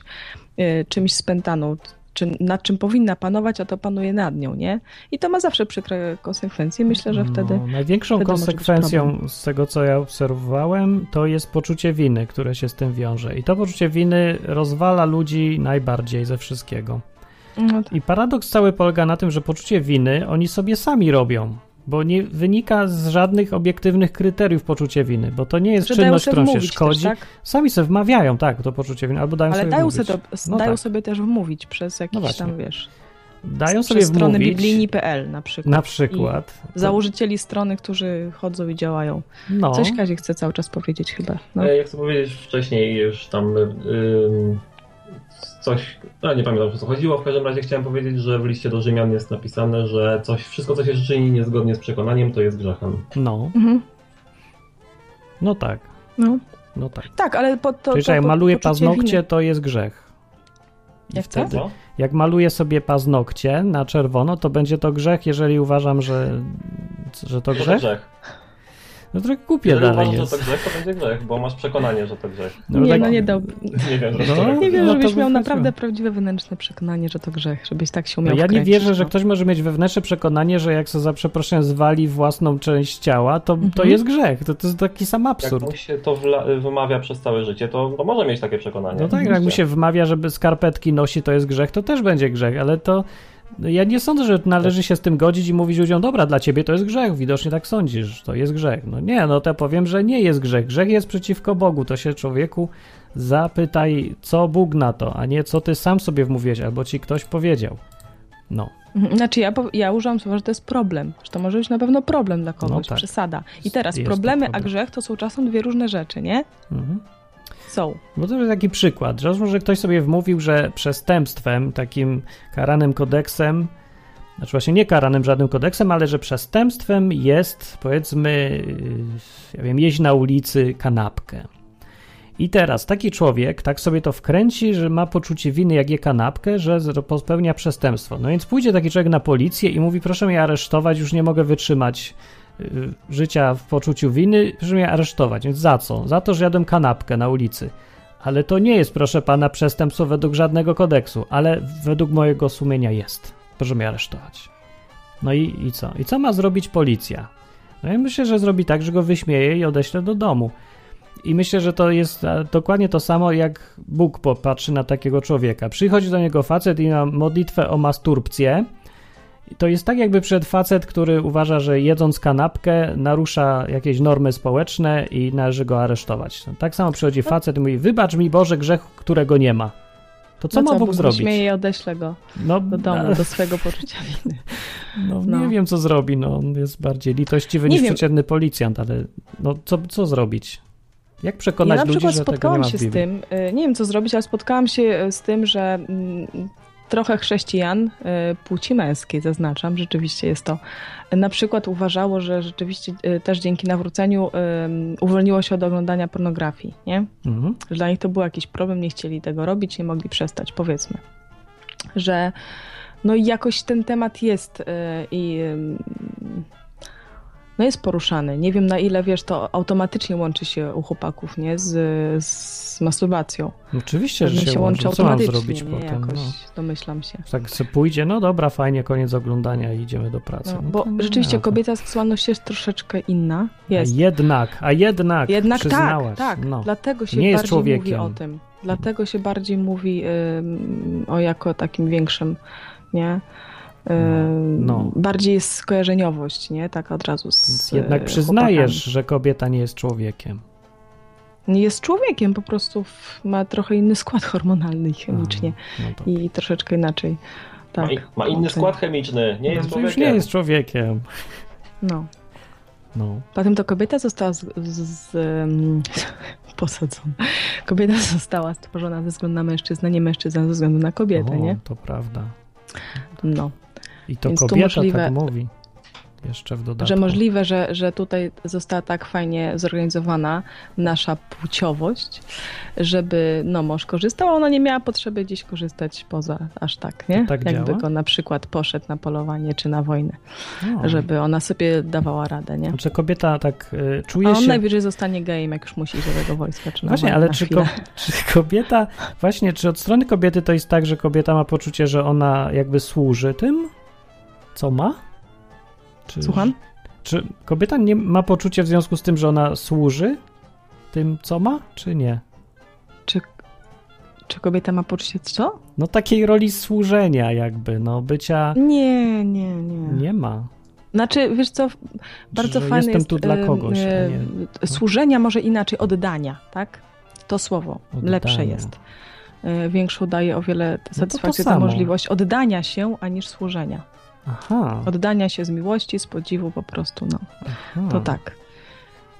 y, czymś spętaną, czy nad czym powinna panować, a to panuje nad nią, nie? I to ma zawsze przykre konsekwencje. Myślę, że wtedy No, największą wtedy konsekwencją z tego, co ja obserwowałem, to jest poczucie winy, które się z tym wiąże. I to poczucie winy rozwala ludzi najbardziej ze wszystkiego. no, I paradoks cały polega na tym, że poczucie winy oni sobie sami robią, bo nie wynika z żadnych obiektywnych kryteriów poczucie winy, bo to nie jest że dają czynność, którą się szkodzi. też, tak? Sami sobie wmawiają, tak, to poczucie winy, albo dają Ale sobie dają, wmówić. sobie, to, No dają tak. sobie też wmówić przez jakiś właśnie. tam, wiesz, Dają sobie przez wmówić, biblijni.pl na przykład. na przykład. I założycieli strony, którzy chodzą i działają. No, Coś Kazik chce cały czas powiedzieć chyba. No. E, Ja chcę powiedzieć wcześniej już tam ym, coś, no nie pamiętam o co chodziło, w każdym razie chciałem powiedzieć, że w liście do Rzymian jest napisane, że coś, wszystko co się czyni niezgodnie z przekonaniem to jest grzechem. no, Mhm. no tak, no. no tak. Tak, ale po, to, Czyli to, jak poczucie paznokcie, winy. to jest grzech. I Jak wtedy, Co? jak maluję sobie paznokcie na czerwono, to będzie to grzech, jeżeli uważam, że, że to Że to grzech? No trochę głupie Jeżeli dalej uważasz, jest. że to grzech, to będzie grzech, bo masz przekonanie, że to grzech. No nie, tak- no nie dał. Nie wiem, No. że Nie wiem, No to żebyś by miał naprawdę prawdziwe wewnętrzne przekonanie, że to grzech, żebyś tak się No umiał ja nie wierzę, że no. ktoś może mieć wewnętrzne przekonanie, że jak sobie za przeproszeniem zwali własną część ciała, to, to Mhm. jest grzech. To, to jest taki sam Jak absurd. mu się to wla- wymawia przez całe życie, to, to może mieć takie przekonanie. No tak, jak mu się wmawia, żeby skarpetki nosi, to jest grzech, to też będzie grzech, ale to no ja nie sądzę, że należy się z tym godzić i mówić ludziom, dobra, dla ciebie to jest grzech, widocznie tak sądzisz, to jest grzech. No nie, no to powiem, że nie jest grzech. Grzech jest przeciwko Bogu, to się człowieku zapytaj, co Bóg na to, a nie co ty sam sobie wmówiłeś, albo ci ktoś powiedział. No, Mhm. Znaczy ja, ja używam słowa, że to jest problem, że to może być na pewno problem dla kogoś, No tak. przesada. I teraz Jest problemy, a problem. grzech to są czasem dwie różne rzeczy, nie? mhm. Są. Bo to jest taki przykład, że może ktoś sobie wmówił, że przestępstwem, takim karanym kodeksem, znaczy właśnie nie karanym żadnym kodeksem, ale że przestępstwem jest, powiedzmy, ja wiem, jeść na ulicy kanapkę. I teraz taki człowiek tak sobie to wkręci, że ma poczucie winy, jak je kanapkę, że popełnia przestępstwo. No więc pójdzie taki człowiek na policję i mówi: Proszę mnie aresztować, już nie mogę wytrzymać życia w poczuciu winy, proszę mnie aresztować. Więc za co? Za to, że jadłem kanapkę na ulicy. Ale to nie jest, proszę pana, przestępstwo według żadnego kodeksu, ale według mojego sumienia jest. Proszę mnie aresztować. No i, i co? I co ma zrobić policja? No ja myślę, że zrobi tak, że go wyśmieje i odeśle do domu. I myślę, że to jest dokładnie to samo, jak Bóg popatrzy na takiego człowieka. Przychodzi do niego facet i ma modlitwę o masturbcję. To jest tak, jakby przed facet, który uważa, że jedząc kanapkę narusza jakieś normy społeczne i należy go aresztować. Tak samo przychodzi facet i mówi: Wybacz mi Boże grzech, którego nie ma. To co no ma Bóg Bóg zrobić? Śmieje i odeślę go No, do domu, do swojego poczucia winy. no, No. nie wiem, co zrobi. No, on jest bardziej litościwy Nie niż wiem. przeciętny policjant, ale no, co, co zrobić? Jak Ja przekonać na ludzi, przykład że tego nie spotkałam ma się z tym, y, nie wiem co zrobić, ale spotkałam się y, z tym, że mm, trochę chrześcijan e, płci męskiej, zaznaczam, rzeczywiście jest to. Na przykład uważało, że rzeczywiście e, też dzięki nawróceniu e, uwolniło się od oglądania pornografii, nie? Mhm. Że dla nich to był jakiś problem, nie chcieli tego robić, nie mogli przestać, powiedzmy. Że no jakoś ten temat jest y, i y, no jest poruszany. Nie wiem na ile, wiesz, to automatycznie łączy się u chłopaków, nie? Z, z masturbacją. Oczywiście, że Pewnie się, łączy. Co mam zrobić nie? potem? Jakoś, No. domyślam się. Tak se pójdzie, no dobra, fajnie, koniec oglądania i idziemy do pracy. No, No bo rzeczywiście kobieta seksualność jest troszeczkę inna. Jest. A jednak, a jednak, Jednak tak, przyznałaś. tak. No. Dlatego się Nie jest bardziej mówi człowiekiem. o tym. Dlatego się bardziej mówi o jako takim większym, nie? No, no. Bardziej jest skojarzeniowość, nie? Tak od razu z Więc jednak e, przyznajesz, chłopakami. że kobieta nie jest człowiekiem. Nie jest człowiekiem, po prostu ma trochę inny skład hormonalny i chemicznie No to, i troszeczkę inaczej. Tak. Ma, ma inny skład chemiczny, nie jest to już człowiekiem. nie jest człowiekiem. No. No. Potem to kobieta została z, z, z, em, posadzona. Kobieta została stworzona ze względu na mężczyznę, nie mężczyzna ze względu na kobietę, o, nie? To prawda. No. I to Więc kobieta możliwe- tak mówi. Jeszcze w dodatku. Że możliwe, że, że tutaj została tak fajnie zorganizowana nasza płciowość, żeby no, mąż korzystał, a ona nie miała potrzeby gdzieś korzystać poza aż tak, nie? To tak Jakby działa? go na przykład poszedł na polowanie czy na wojnę, No. żeby ona sobie dawała radę, nie? Znaczy kobieta tak y, A czuje on się... najwyżej zostanie gejem, jak już musi iść do tego wojska czy na Właśnie, wojnę ale na czy, ko- czy kobieta, właśnie, czy od strony kobiety to jest tak, że kobieta ma poczucie, że ona jakby służy tym, co ma? Czy, Słucham? Czy kobieta nie ma poczucie w związku z tym, że ona służy tym, co ma, czy nie? Czy, czy kobieta ma poczucie co? No takiej roli służenia jakby, no bycia Nie, nie, nie. nie ma. Znaczy, wiesz co, bardzo że fajne jestem jest tu dla kogoś, nie- no. służenia, może inaczej, oddania, tak? To słowo Oddania. lepsze jest. E, Większą daje o wiele to satysfakcję ta samo. możliwość oddania się, aniż służenia. Aha. Oddania się z miłości, z podziwu po prostu, no. aha. To tak.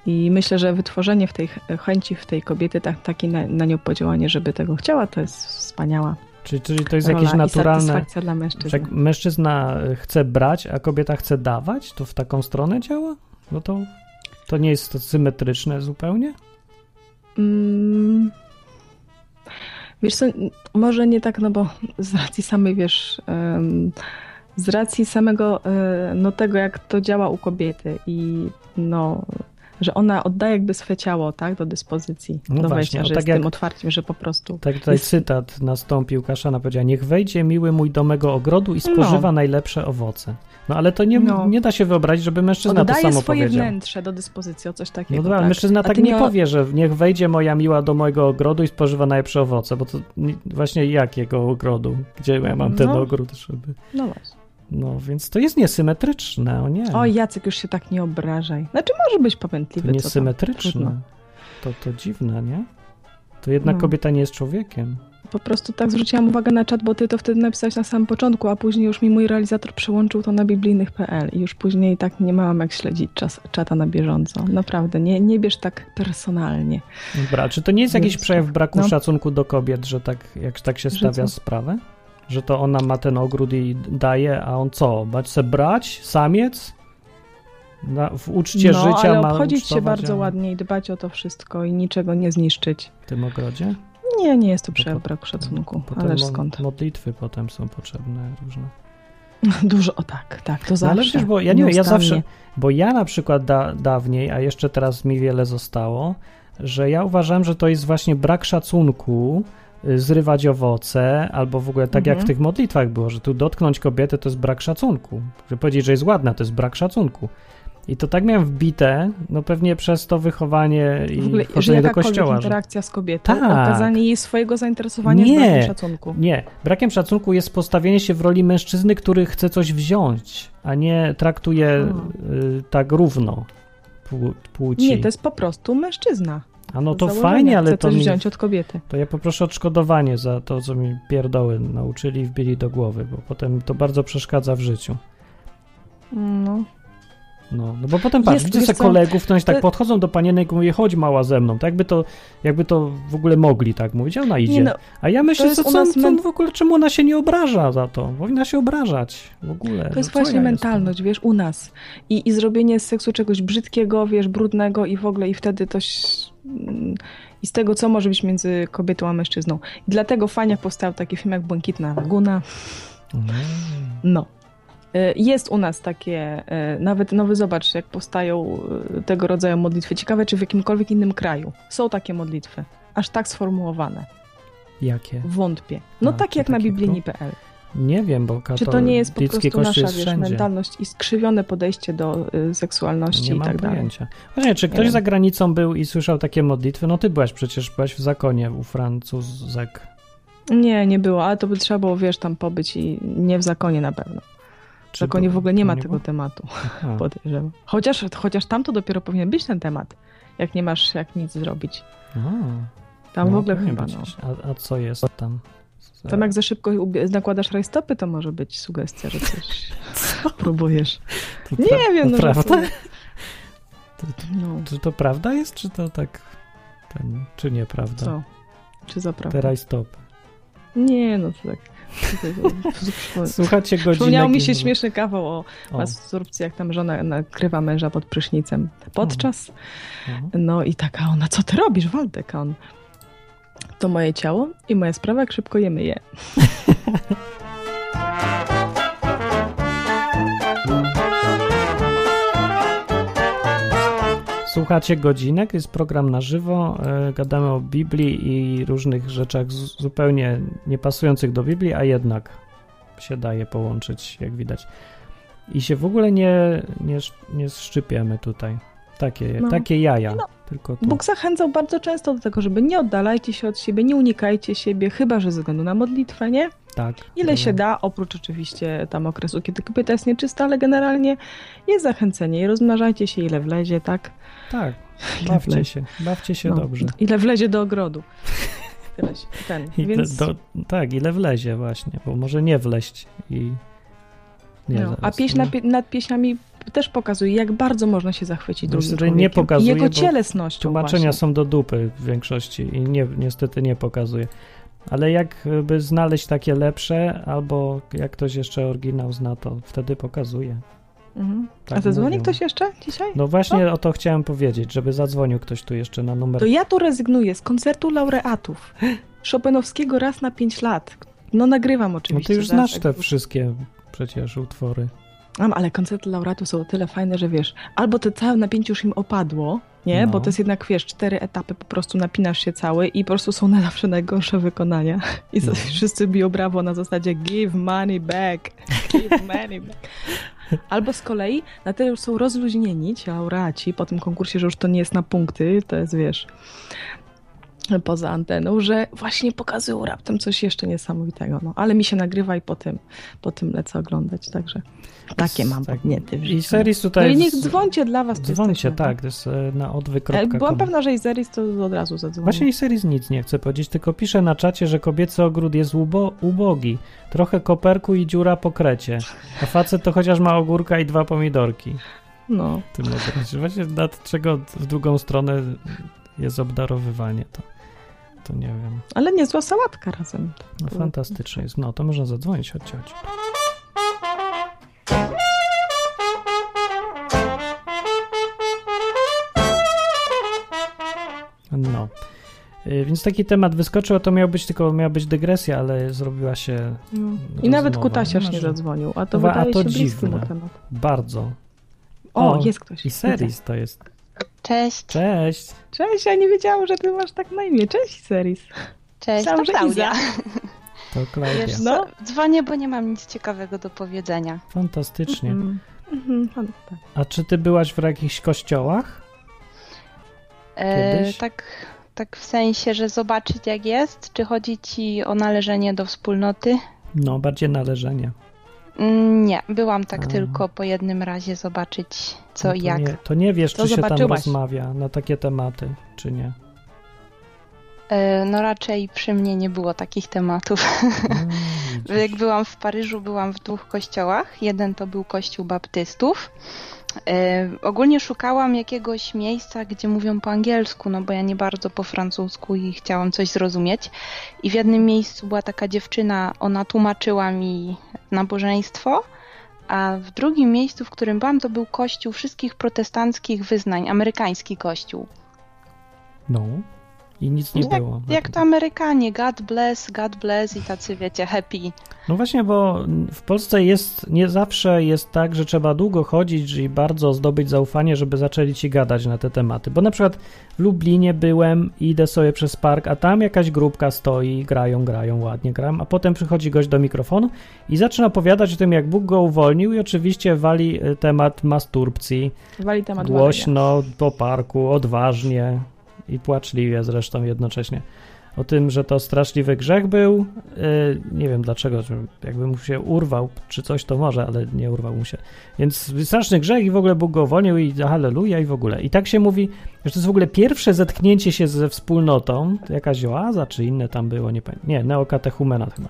I myślę, że wytworzenie w tej ch- chęci w tej kobiety, tak, takie na, na nią podziałanie, żeby tego chciała, to jest wspaniała Czyli, czyli to jest jakieś naturalne. dla jak mężczyzna chce brać, a kobieta chce dawać, to w taką stronę działa? No to, to nie jest to symetryczne zupełnie? Mm. Wiesz co, może nie tak, no bo z racji samej, wiesz, em, z racji samego, e, no tego, jak to działa u kobiety i no, że ona oddaje jakby swe ciało, tak, do dyspozycji, No do właśnie, wejścia, że tak jest jak- tym otwarciem, że po prostu Tak tutaj Jest- cytat nastąpił, Kaszana powiedziała, niech wejdzie miły mój do mego ogrodu i spożywa najlepsze owoce. No ale to nie, No. nie da się wyobrazić, żeby mężczyzna to oddaje samo swoje powiedział. wnętrze do dyspozycji, o coś No takiego. dobra, ale tak. mężczyzna tak nie o- powie, że niech wejdzie moja miła do mojego ogrodu i spożywa najlepsze owoce, bo to nie- właśnie jakiego ogrodu? Gdzie ja mam ten No. ogród, żeby... No właśnie. No, więc to jest niesymetryczne, o nie. Oj, Jacek, już się tak nie obrażaj. Znaczy może być to popętliwy, tam. niesymetryczne. To, to dziwne, nie? To jednak No. kobieta nie jest człowiekiem. Po prostu tak zwróciłam uwagę na czat, bo ty to wtedy napisałeś na samym początku, a później już mi mój realizator przełączył to na biblijnych.pl i już później tak nie miałam jak śledzić czas, czata na bieżąco. Naprawdę, nie, nie bierz tak personalnie. Dobra, czy to nie jest jakiś Więc przejaw tak, braku no. szacunku do kobiet, że tak, jak tak się stawia sprawę? Że to ona ma ten ogród i daje, a on co? Bać se brać? Samiec? Na, w uczcie no, życia ale ma obchodzić się bardzo a ładnie i dbać o to wszystko i niczego nie zniszczyć. W tym ogrodzie? Nie, nie jest to braku szacunku, Potem ależ skąd? modlitwy potem są potrzebne różne. Dużo, o tak, tak, to No, zawsze. ale wiesz, bo ja nie wiem, ja zawsze, bo ja na przykład da, dawniej, a jeszcze teraz mi wiele zostało, że ja uważam, że to jest właśnie brak szacunku, zrywać owoce, albo w ogóle tak jak w Mhm. tych modlitwach było, że tu dotknąć kobietę to jest brak szacunku. Że powiedzieć, że jest ładna, to jest brak szacunku. I to tak miałem wbite, no pewnie przez to wychowanie i W ogóle, że chodzenie do kościoła. Że... interakcja z kobietą, Tak. okazanie jej swojego zainteresowania Nie. brakiem szacunku. Nie, brakiem szacunku jest postawienie się w roli mężczyzny, który chce coś wziąć, a nie traktuje Hmm. y, tak równo pł- płci. Nie, to jest po prostu mężczyzna. A no to założenia fajnie, ale to, mi, wziąć od kobiety. to ja poproszę odszkodowanie za to, co mi pierdoły nauczyli i wbili do głowy, bo potem to bardzo przeszkadza w życiu. No. No, no bo potem patrz, widzę sobie kolegów, którzy tak to- podchodzą do panienek i mówię, chodź mała ze mną. Tak jakby to, jakby to w ogóle mogli tak mówić, a ona idzie. No, a ja myślę, co, co, men- w ogóle, czemu ona się nie obraża za to? Powinna się obrażać w ogóle. To jest No właśnie ja mentalność, wiesz, u nas. I, I zrobienie z seksu czegoś brzydkiego, wiesz, brudnego i w ogóle i wtedy to... I z tego, co może być między kobietą a mężczyzną. I dlatego fajnie powstał taki film jak Błękitna Laguna. Mm. No. Y, Jest u nas takie, y, nawet, no wy zobacz, jak powstają y, tego rodzaju modlitwy. Ciekawe, czy w jakimkolwiek innym kraju są takie modlitwy. Aż tak sformułowane. Jakie? Wątpię. No A, takie jak na biblii.pl. Nie wiem, bo Czy to nie jest po prostu nasza, jest wiesz, mentalność i skrzywione podejście do y, seksualności Nie i tak dalej? pojęcia. Właśnie, czy Nie ktoś wiem. za granicą był i słyszał takie modlitwy? No ty byłaś przecież, byłaś w zakonie u Francuzek. Nie, nie było, ale to by trzeba było, wiesz, tam pobyć i nie w zakonie na pewno. W Czy zakonie w ogóle nie ma nie tego było? tematu, Aha. podejrzewam. Chociaż, chociaż tam to dopiero powinien być ten temat, jak nie masz jak nic zrobić. A, Tam w no, ogóle powinien chyba, no. A, a co jest tam? Tam jak za szybko nakładasz rajstopy, to może być sugestia, że coś próbujesz. To Nie pra- wiem, no Prawda? żartuję. To, to, No, czy to prawda jest, czy to tak... Ten, czy nieprawda? co? Czy za prawda? Teraz stop. Nie, no to tak. Słuchacie godzinek. Przypomniał mi się śmieszny kawał o o, masturbcji, jak tam żona nakrywa męża pod prysznicem. Podczas, no. no i taka ona, co ty robisz, Waldek? A on, to moje ciało i moja sprawa, jak szybko je myję. Słuchacie godzinek, jest program na żywo, e, gadamy o Biblii i różnych rzeczach zupełnie niepasujących do Biblii, a jednak się daje połączyć, jak widać. I się w ogóle nie, nie, nie szczypiemy tutaj. Takie, No. takie jaja. No. Tylko tu. Bóg zachęcał bardzo często do tego, żeby nie oddalajcie się od siebie, nie unikajcie siebie, chyba że ze względu na modlitwę, nie? Tak. Ile to- się da, oprócz oczywiście tam okresu, kiedy kobieta jest nieczysta, ale generalnie jest zachęcenie i rozmnażajcie się ile wlezie, tak? Tak, Ile bawcie wlezie. się, bawcie się No, dobrze. Ile wlezie do ogrodu. Tyle się, ten, I więc... do, tak, ile wlezie właśnie, bo może nie wleść i... Nie, no, a pieśń no. nad, pie- nad pieśniami też pokazuje, jak bardzo można się zachwycić No, drugim tutaj nie człowiekiem. pokazuje, I jego cielesnością Tłumaczenia właśnie. są do dupy w większości i nie, niestety nie pokazuje. Ale jakby znaleźć takie lepsze, albo jak ktoś jeszcze oryginał zna, to wtedy pokazuje. Mhm. Tak A zadzwoni ktoś jeszcze dzisiaj? No właśnie o to chciałem powiedzieć, żeby zadzwonił ktoś tu jeszcze na numer. To ja tu rezygnuję z koncertu laureatów Chopinowskiego raz na 5 lat. No nagrywam No oczywiście. ty już zaraz, znasz te wszystkie przecież utwory. Mam, ale koncerty laureatów są o tyle fajne, że wiesz, albo to całe napięcie już im opadło, nie? No. Bo to jest jednak, wiesz, cztery etapy, po prostu napinasz się cały i po prostu są na zawsze najgorsze wykonania. I No. wszyscy biją brawo na zasadzie give money back, give money back. Albo z kolei na tyle już są rozluźnieni ci laureaci po tym konkursie, że już to nie jest na punkty, to jest, wiesz, poza anteną, że właśnie pokazują raptem coś jeszcze niesamowitego. No, ale mi się nagrywa i po tym, po tym lecę oglądać, także takie mam Tak. podniety w I życiu. series No tutaj... i niech dzwoncie dla was. jesteśmy, tak, to jest e, na E, odwy.com. Byłam pewna, że i Zeris to od razu zadzwoni. Właśnie i Series nic nie chce powiedzieć, tylko pisze na czacie, że kobiecy ogród jest ubo ubogi. Trochę koperku i dziura po krecie. A facet to chociaż ma ogórka i dwa pomidorki. No. Ty mogę Właśnie nad czego w drugą stronę jest obdarowywanie, to, to nie wiem. Ale niezła sałatka razem. No, fantastyczne jest. No, to można zadzwonić, chodźcie, chodźcie. No. Y, Więc taki temat wyskoczył, a to miał być tylko miała być dygresja, ale zrobiła się No. I nawet Rozmowa. Kutasiarz No, nie zadzwonił, a to a wydaje to się dziwne. temat. bardzo. O, O, jest ktoś. I Seris to jest. Cześć. Cześć! Cześć, ja nie wiedziałam, że ty masz tak na imię. Cześć, Seris. Cześć, Myślałam, to Klaudia. To Klaudia. Wiesz No. dzwonię, bo nie mam nic ciekawego do powiedzenia. Fantastycznie. Mhm. Mhm, pan- tak. A czy ty byłaś w jakichś kościołach? E, Kiedyś? tak, tak w sensie, że zobaczyć jak jest? Czy chodzi ci o należenie do wspólnoty? No, bardziej należenie. Mm, Nie, byłam tak A. tylko po jednym razie zobaczyć co No i to jak. Nie, to nie wiesz, czy się tam rozmawia na takie tematy, czy nie. E, No raczej przy mnie nie było takich tematów. Mm. Jak byłam w Paryżu, byłam w dwóch kościołach. Jeden to był kościół baptystów, ogólnie szukałam jakiegoś miejsca, gdzie mówią po angielsku, no bo ja nie bardzo po francusku i chciałam coś zrozumieć. I w jednym miejscu była taka dziewczyna, ona tłumaczyła mi nabożeństwo, a w drugim miejscu, w którym byłam, to był kościół wszystkich protestanckich wyznań, amerykański kościół. No. I nic nie jak, było. Jak to Amerykanie, God bless, God bless i tacy, wiecie, happy. No właśnie, bo w Polsce jest, nie zawsze jest tak, że trzeba długo chodzić i bardzo zdobyć zaufanie, żeby zaczęli ci gadać na te tematy. Bo na przykład w Lublinie byłem, idę sobie przez park, a tam jakaś grupka stoi, grają, grają, ładnie grają, a potem przychodzi gość do mikrofonu i zaczyna opowiadać o tym, jak Bóg go uwolnił i oczywiście wali e, temat masturbcji. Wali temat Głośno, po parku, odważnie i płaczliwie zresztą jednocześnie o tym, że to straszliwy grzech był. Yy, nie wiem dlaczego, jakby mu się urwał, czy coś to może, ale nie urwał mu się. Więc straszny grzech i w ogóle Bóg go uwolnił i halleluja i w ogóle. I tak się mówi, że to jest w ogóle pierwsze zetknięcie się ze wspólnotą, jakaś oaza czy inne tam było, nie pamiętam. Nie, neokatechumenat chyba.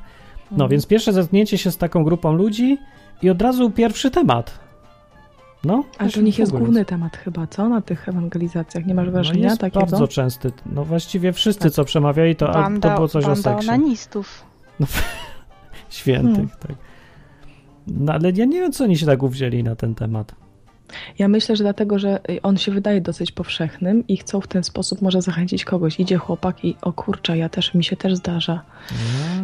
No, mhm. więc pierwsze zetknięcie się z taką grupą ludzi i od razu pierwszy temat. No, Ale to nich jest główny temat chyba, co? Na tych ewangelizacjach. Nie masz no wrażenia no jest takiego? bardzo częsty. No właściwie wszyscy, tak. co przemawiali, to, banda, to było coś banda o seksie. onanistów. No, świętych, hmm. tak. No ale ja nie wiem, co oni się tak uwzięli na ten temat. Ja myślę, że dlatego, że on się wydaje dosyć powszechnym i chcą w ten sposób może zachęcić kogoś. Idzie chłopak i o kurczę, ja też, mi się też zdarza.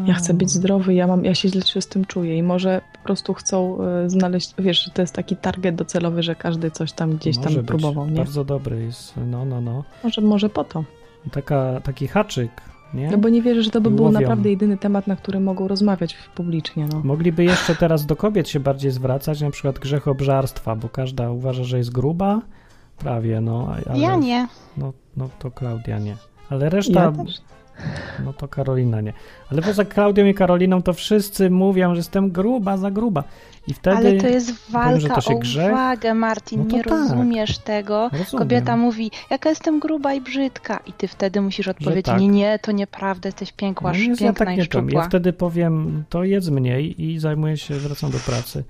Ja chcę być zdrowy, ja, mam, ja się źle z tym czuję i może po prostu chcą e, znaleźć, wiesz, że to jest taki target docelowy, że każdy coś tam gdzieś może tam próbował, nie? bardzo dobry jest, no, no, no. Może, może po to. Taka, taki haczyk nie? No bo nie wierzę, że to by był naprawdę jedyny temat, na który mogą rozmawiać publicznie. No. Mogliby jeszcze teraz do kobiet się bardziej zwracać, na przykład grzech obżarstwa, bo każda uważa, że jest gruba. Prawie, no. Ale, ja nie. No, no to Klaudia nie. Ale reszta... Ja no to Karolina nie. Ale poza Klaudią i Karoliną to wszyscy mówią, że jestem gruba, za gruba. I wtedy Ale to jest walka powiem, to o grzech. uwagę, Martin. No nie tak. rozumiesz tego. Rozumiem. Kobieta mówi, jaka jestem gruba i brzydka. I ty wtedy musisz odpowiedzieć, tak. nie, nie, to nieprawda, jesteś piękła, no, piękna ja tak nie szczupła. Ja wtedy powiem, to jedz mniej i zajmuję się, wracam do pracy.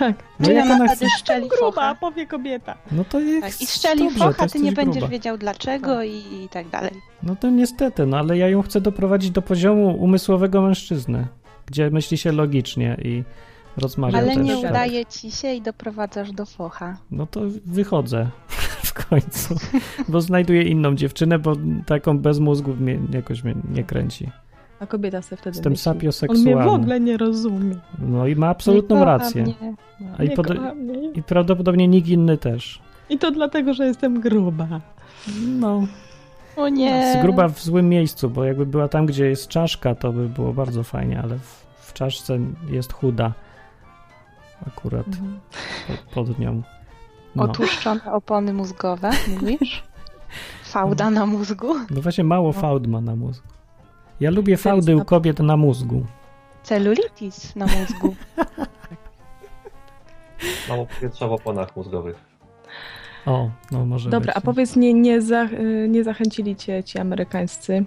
Tak. No Czy jak ona wtedy szczeli gruba, powie kobieta. No to jest tak. I szczeli dobrze, focha, ty nie będziesz wiedział dlaczego tak. I, i tak dalej. No to niestety, no ale ja ją chcę doprowadzić do poziomu umysłowego mężczyzny, gdzie myśli się logicznie i rozmawia Ale też, nie tak. udaje ci się i doprowadzasz do focha. No to wychodzę w końcu, bo znajduję inną dziewczynę, bo taką bez mózgu mnie, jakoś mnie nie kręci. A kobieta sobie wtedy Jestem sapioseksualny. On mnie w ogóle nie rozumie. No i ma absolutną nie rację. A i, pod... I prawdopodobnie nikt inny też. I to dlatego, że jestem gruba. No. O nie. Z gruba w złym miejscu, bo jakby była tam, gdzie jest czaszka, to by było bardzo fajnie, ale w, w czaszce jest chuda. Akurat mhm. pod, pod, nią. No. Otłuszczone opony mózgowe, mówisz? Fałda na mózgu? No właśnie mało fałd ma na mózgu. Ja lubię fałdy u kobiet na mózgu. Celulitis na mózgu. Mało powietrza w oponach mózgowych. O, no może Dobra, być. a powiedz, nie, nie, za, nie zachęcili cię ci amerykańscy,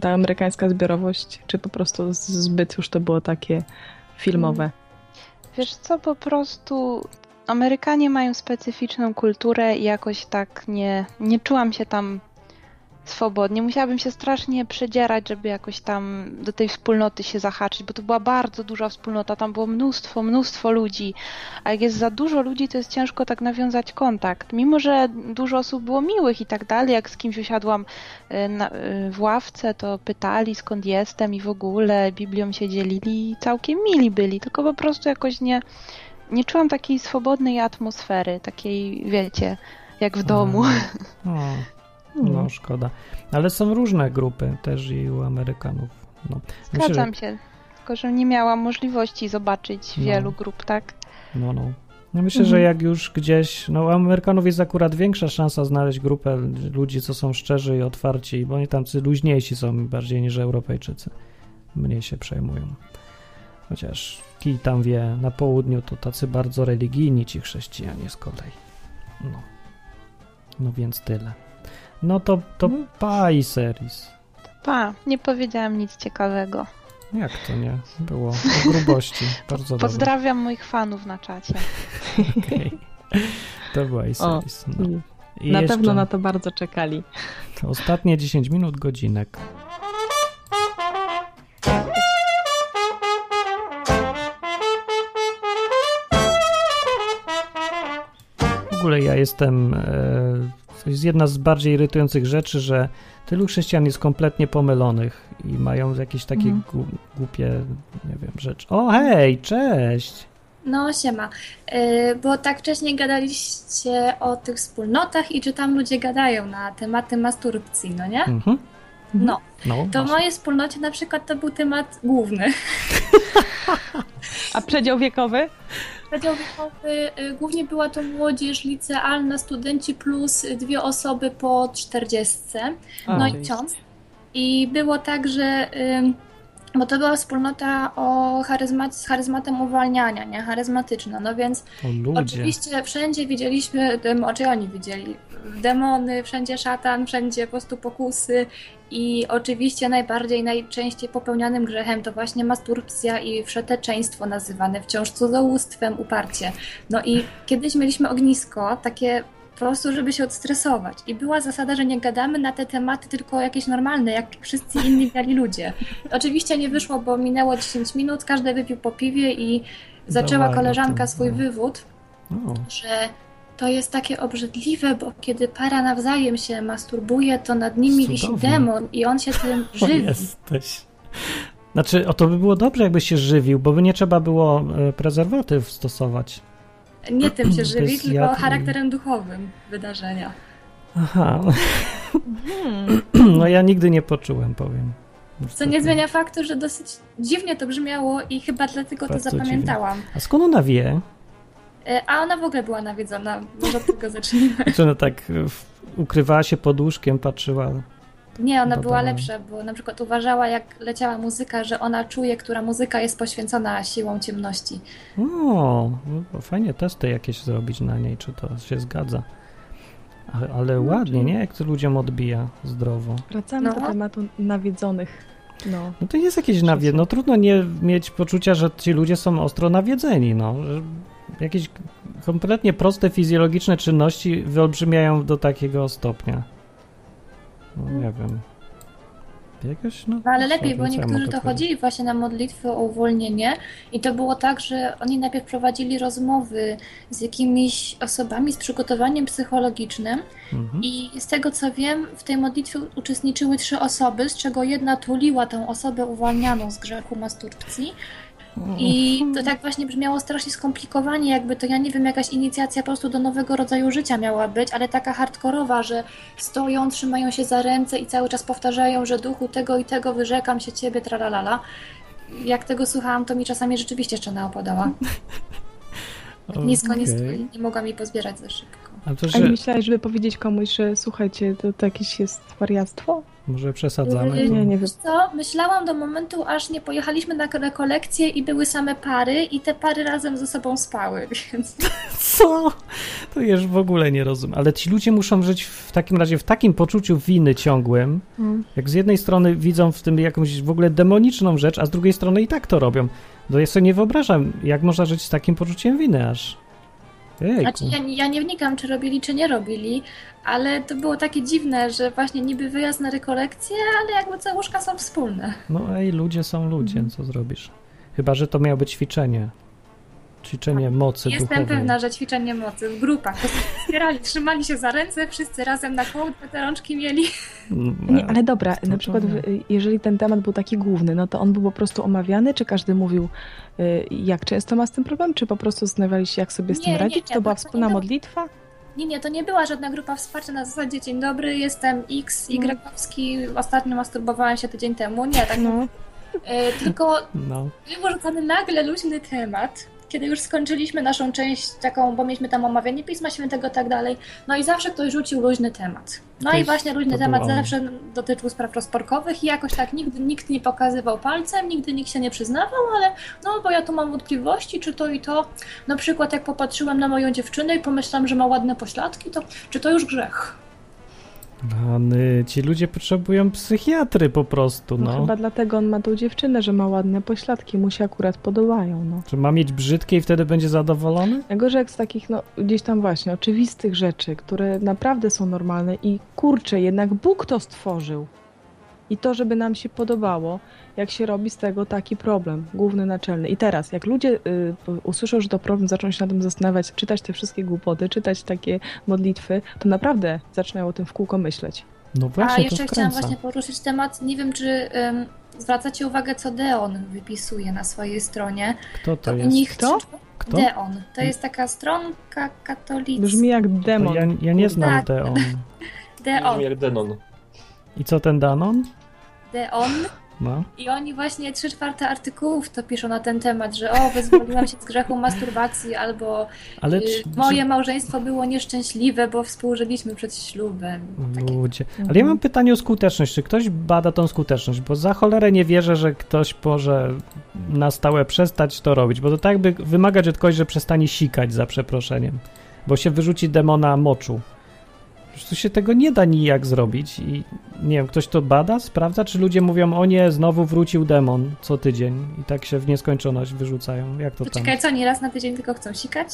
ta amerykańska zbiorowość, czy po prostu zbyt już to było takie filmowe? Wiesz co, po prostu Amerykanie mają specyficzną kulturę i jakoś tak nie, nie czułam się tam swobodnie. Musiałabym się strasznie przedzierać, żeby jakoś tam do tej wspólnoty się zahaczyć, bo to była bardzo duża wspólnota, tam było mnóstwo, mnóstwo ludzi, a jak jest za dużo ludzi, to jest ciężko tak nawiązać kontakt. Mimo, że dużo osób było miłych i tak dalej, jak z kimś usiadłam y, na, y, w ławce, to pytali skąd jestem i w ogóle Biblią się dzielili i całkiem mili byli, tylko po prostu jakoś nie, nie czułam takiej swobodnej atmosfery, takiej, wiecie, jak w domu. No, hmm. Szkoda. Ale są różne grupy też i u Amerykanów. No. Zgadzam Myślę, się, tylko że nie miałam możliwości zobaczyć no. wielu grup, tak? No, no. No myślę, mhm. że jak już gdzieś, no u Amerykanów jest akurat większa szansa znaleźć grupę ludzi, co są szczerzy i otwarci, bo oni tam luźniejsi są bardziej niż Europejczycy. Mniej się przejmują. Chociaż kij tam wie, na południu to tacy bardzo religijni ci chrześcijanie z kolei. No. No więc tyle. No to, to mhm. pa i seris. Pa, nie powiedziałam nic ciekawego. Jak to nie? Było o grubości. Bardzo dobrze. Pozdrawiam moich fanów na czacie. Okay. To była Iselis. No. I na pewno na to bardzo czekali. Ostatnie 10 minut, godzinek. W ogóle ja jestem. To jest jedna z bardziej irytujących rzeczy, że tylu chrześcijan jest kompletnie pomylonych i mają jakieś takie mm. głupie, nie wiem, rzeczy. O, hej, cześć! No, siema. Yy, bo tak wcześniej gadaliście o tych wspólnotach i czy tam ludzie gadają na tematy masturbcji, no nie? Mhm. No. no. To w mojej wspólnocie na przykład to był temat główny. A przedział wiekowy? Przedział wiekowy, y, głównie była to młodzież licealna, studenci plus dwie osoby po czterdziestce, no i ksiądz. I było tak, że... Bo to była wspólnota o charyzmat, z charyzmatem uwalniania, nie? Charyzmatyczna. No więc oczywiście wszędzie widzieliśmy, czy oni widzieli, demony, wszędzie szatan, wszędzie po prostu pokusy i oczywiście najbardziej, najczęściej popełnianym grzechem to właśnie masturbcja i wszeteczeństwo nazywane wciąż cudzołóstwem, uparcie. No i kiedyś mieliśmy ognisko, takie po prostu, żeby się odstresować. I była zasada, że nie gadamy na te tematy, tylko jakieś normalne, jak wszyscy inni biali ludzie. Oczywiście nie wyszło, bo minęło 10 minut, każdy wypił po piwie i zaczęła koleżanka swój wywód, że to jest takie obrzydliwe, bo kiedy para nawzajem się masturbuje, to nad nimi wisi demon i on się tym żywi. Jesteś. Znaczy, o to by było dobrze, jakby się żywił, bo by nie trzeba było e, prezerwatyw stosować nie tym się żywi, tylko charakterem duchowym wydarzenia. Aha. Hmm. No ja nigdy nie poczułem, powiem. Co nie zmienia faktu, że dosyć dziwnie to brzmiało i chyba dlatego Bardzo to zapamiętałam. Dziwnie. A skąd ona wie? E, a ona w ogóle była nawiedzona, może od tego zacznijmy. Czy ona tak ukrywała się pod łóżkiem, patrzyła nie, ona była lepsza, bo na przykład uważała, jak leciała muzyka, że ona czuje, która muzyka jest poświęcona siłą ciemności. O, no fajnie testy jakieś zrobić na niej, czy to się zgadza. Ale, ale no, ładnie, nie? Jak to ludziom odbija zdrowo. Wracamy no. do tematu nawiedzonych. No, no to jest jakieś nawiedzenie. No trudno nie mieć poczucia, że ci ludzie są ostro nawiedzeni, no. Jakieś kompletnie proste fizjologiczne czynności wyolbrzymiają do takiego stopnia. No nie wiem. Jakoś, no, no ale lepiej, bo niektórzy to chodzili właśnie na modlitwę o uwolnienie i to było tak, że oni najpierw prowadzili rozmowy z jakimiś osobami z przygotowaniem psychologicznym mhm. i z tego co wiem, w tej modlitwie uczestniczyły trzy osoby, z czego jedna tuliła tę osobę uwalnianą z grzechu masturbcji, i to tak właśnie brzmiało strasznie skomplikowanie, jakby to ja nie wiem, jakaś inicjacja po prostu do nowego rodzaju życia miała być, ale taka hardkorowa, że stoją, trzymają się za ręce i cały czas powtarzają, że duchu tego i tego wyrzekam się ciebie, tralalala. Jak tego słuchałam, to mi czasami rzeczywiście szczena opadała. Nisko, okay. nisko i nie mogłam jej pozbierać za szybko. A, to, że... A myślałeś, żeby powiedzieć komuś, że słuchajcie, to, to jakieś jest wariactwo? Może przesadzamy? Yy, nie, nie wiem. Co? Myślałam do momentu, aż nie pojechaliśmy na rekolekcję i były same pary i te pary razem ze sobą spały, więc... Co? To już w ogóle nie rozumiem. Ale ci ludzie muszą żyć w takim razie w takim poczuciu winy ciągłym, hmm. jak z jednej strony widzą w tym jakąś w ogóle demoniczną rzecz, a z drugiej strony i tak to robią. To ja sobie nie wyobrażam, jak można żyć z takim poczuciem winy aż. Znaczy, ja, ja, nie wnikam, czy robili, czy nie robili, ale to było takie dziwne, że właśnie niby wyjazd na rekolekcję, ale jakby te łóżka są wspólne. No ej, ludzie są ludzie, co zrobisz? Chyba, że to miało być ćwiczenie. Ćwiczenie mocy Jestem duchowej. pewna, że ćwiczenie mocy w grupach. To wspierali, trzymali się za ręce, wszyscy razem na kołdrę te rączki mieli. Nie, ale dobra, na przykład jeżeli ten temat był taki główny, no to on był po prostu omawiany, czy każdy mówił y, jak często ma z tym problem, czy po prostu zastanawiali się jak sobie z tym nie, radzić? Nie, nie, to była wspólna modlitwa? Nie, nie, to nie była żadna grupa wsparcia na zasadzie dzień dobry, jestem X, Y, no. ostatnio masturbowałem się tydzień temu. Nie, tak. No. Y, tylko no. był nagle luźny temat, kiedy już skończyliśmy naszą część taką, bo mieliśmy tam omawianie Pisma Świętego i tak dalej, no i zawsze ktoś rzucił luźny temat. No i właśnie luźny temat zawsze dotyczył spraw rozporkowych i jakoś tak nigdy nikt nie pokazywał palcem, nigdy nikt się nie przyznawał, ale no bo ja tu mam wątpliwości, czy to i to. Na przykład jak popatrzyłem na moją dziewczynę i pomyślałam, że ma ładne pośladki, to czy to już grzech? Rany, ci ludzie potrzebują psychiatry po prostu, no. no. Chyba dlatego on ma tą dziewczynę, że ma ładne pośladki, mu się akurat podobają, no. Że ma mieć brzydkie i wtedy będzie zadowolony? Najgorzej jak z takich, no gdzieś tam właśnie, oczywistych rzeczy, które naprawdę są normalne i kurczę, jednak Bóg to stworzył. I to, żeby nam się podobało, jak się robi z tego taki problem, główny, naczelny. I teraz, jak ludzie y, usłyszą, że to problem, zaczną się na tym zastanawiać, czytać te wszystkie głupoty, czytać takie modlitwy, to naprawdę zaczynają o tym w kółko myśleć. No właśnie, A jeszcze chciałam właśnie poruszyć temat, nie wiem, czy um, zwracacie uwagę, co Deon wypisuje na swojej stronie. Kto to, to jest? Nich Kto? Kto? Deon. To jest taka stronka katolicka. Brzmi jak demon. Ja, ja, nie znam tak. Deon. Deon. Brzmi jak Denon. I co ten Danon? Deon. No. I oni właśnie trzy czwarte artykułów to piszą na ten temat, że o, wyzwoliłam się z grzechu masturbacji, albo Ale y, moje czy... małżeństwo było nieszczęśliwe, bo współżyliśmy przed ślubem. Ludzie. Ale ja mam pytanie o skuteczność. Czy ktoś bada tą skuteczność? Bo za cholerę nie wierzę, że ktoś może na stałe przestać to robić, bo to tak jakby wymagać od kogoś, że przestanie sikać za przeproszeniem, bo się wyrzuci demona moczu prostu się tego nie da nijak zrobić i nie wiem, ktoś to bada, sprawdza, czy ludzie mówią, o nie, znowu wrócił demon co tydzień i tak się w nieskończoność wyrzucają. Jak to, to tam? Co, nie raz na tydzień tylko chcą sikać?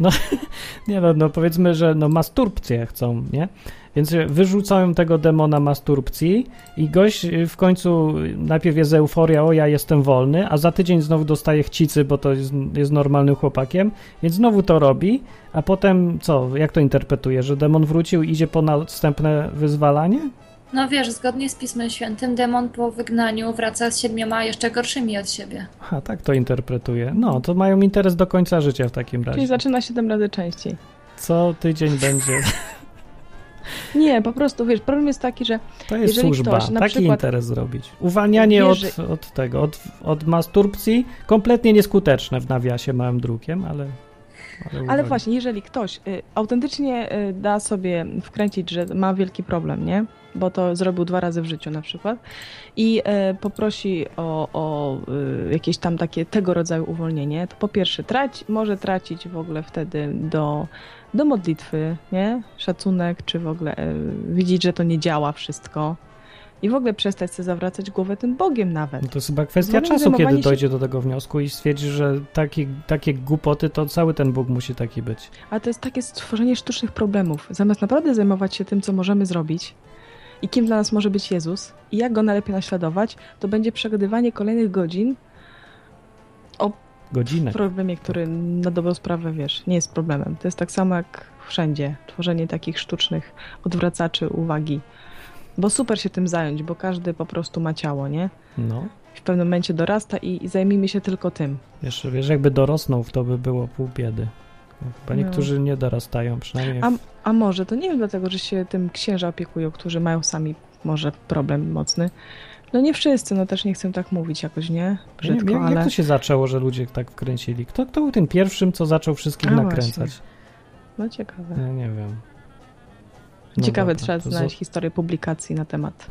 No, nie no, no powiedzmy, że no masturbcję chcą, nie? Więc wyrzucają tego demona masturbcji i gość w końcu najpierw jest euforia, o ja jestem wolny, a za tydzień znowu dostaje chcicy, bo to jest, jest normalnym chłopakiem, więc znowu to robi, a potem co, jak to interpretuje, że demon wrócił i idzie po następne wyzwalanie? No wiesz, zgodnie z Pismem Świętym, demon po wygnaniu wraca z siedmioma jeszcze gorszymi od siebie. A tak to interpretuje. No, to mają interes do końca życia w takim razie. Czyli zaczyna siedem razy częściej. Co tydzień będzie. Nie, po prostu wiesz, problem jest taki, że. To jest służba, ktoś, taki przykład, interes zrobić. Uwalnianie od, od tego, od, od masturbcji, kompletnie nieskuteczne w nawiasie małym drukiem, ale. Ale, ale właśnie, jeżeli ktoś y, autentycznie y, da sobie wkręcić, że ma wielki problem, nie? Bo to zrobił dwa razy w życiu na przykład i y, poprosi o, o y, jakieś tam takie tego rodzaju uwolnienie, to po pierwsze trać, może tracić w ogóle wtedy do do modlitwy, nie? Szacunek, czy w ogóle e, widzieć, że to nie działa wszystko. I w ogóle przestać sobie zawracać głowę tym Bogiem nawet. No to jest chyba kwestia czasu, kiedy się... dojdzie do tego wniosku i stwierdzi, że takie, takie głupoty, to cały ten Bóg musi taki być. A to jest takie stworzenie sztucznych problemów. Zamiast naprawdę zajmować się tym, co możemy zrobić i kim dla nas może być Jezus i jak Go najlepiej naśladować, to będzie przegadywanie kolejnych godzin o. Problemie, który na dobrą sprawę, wiesz, nie jest problemem. To jest tak samo jak wszędzie. Tworzenie takich sztucznych odwracaczy uwagi. Bo super się tym zająć, bo każdy po prostu ma ciało, nie? No. W pewnym momencie dorasta i, i zajmijmy się tylko tym. Wiesz, wiesz, jakby dorosnął, to by było pół biedy. No. niektórzy nie dorastają, przynajmniej. A, a może to nie wiem, dlatego, że się tym księża opiekują, którzy mają sami może problem mocny. No nie wszyscy, no też nie chcę tak mówić jakoś, nie? Brzydko, nie, jak, ale... jak to się zaczęło, że ludzie tak wkręcili? Kto, kto był tym pierwszym, co zaczął wszystkich A, nakręcać? Właśnie. No ciekawe. Ja nie wiem. No ciekawe, dobra, trzeba znaleźć z... historię publikacji na temat.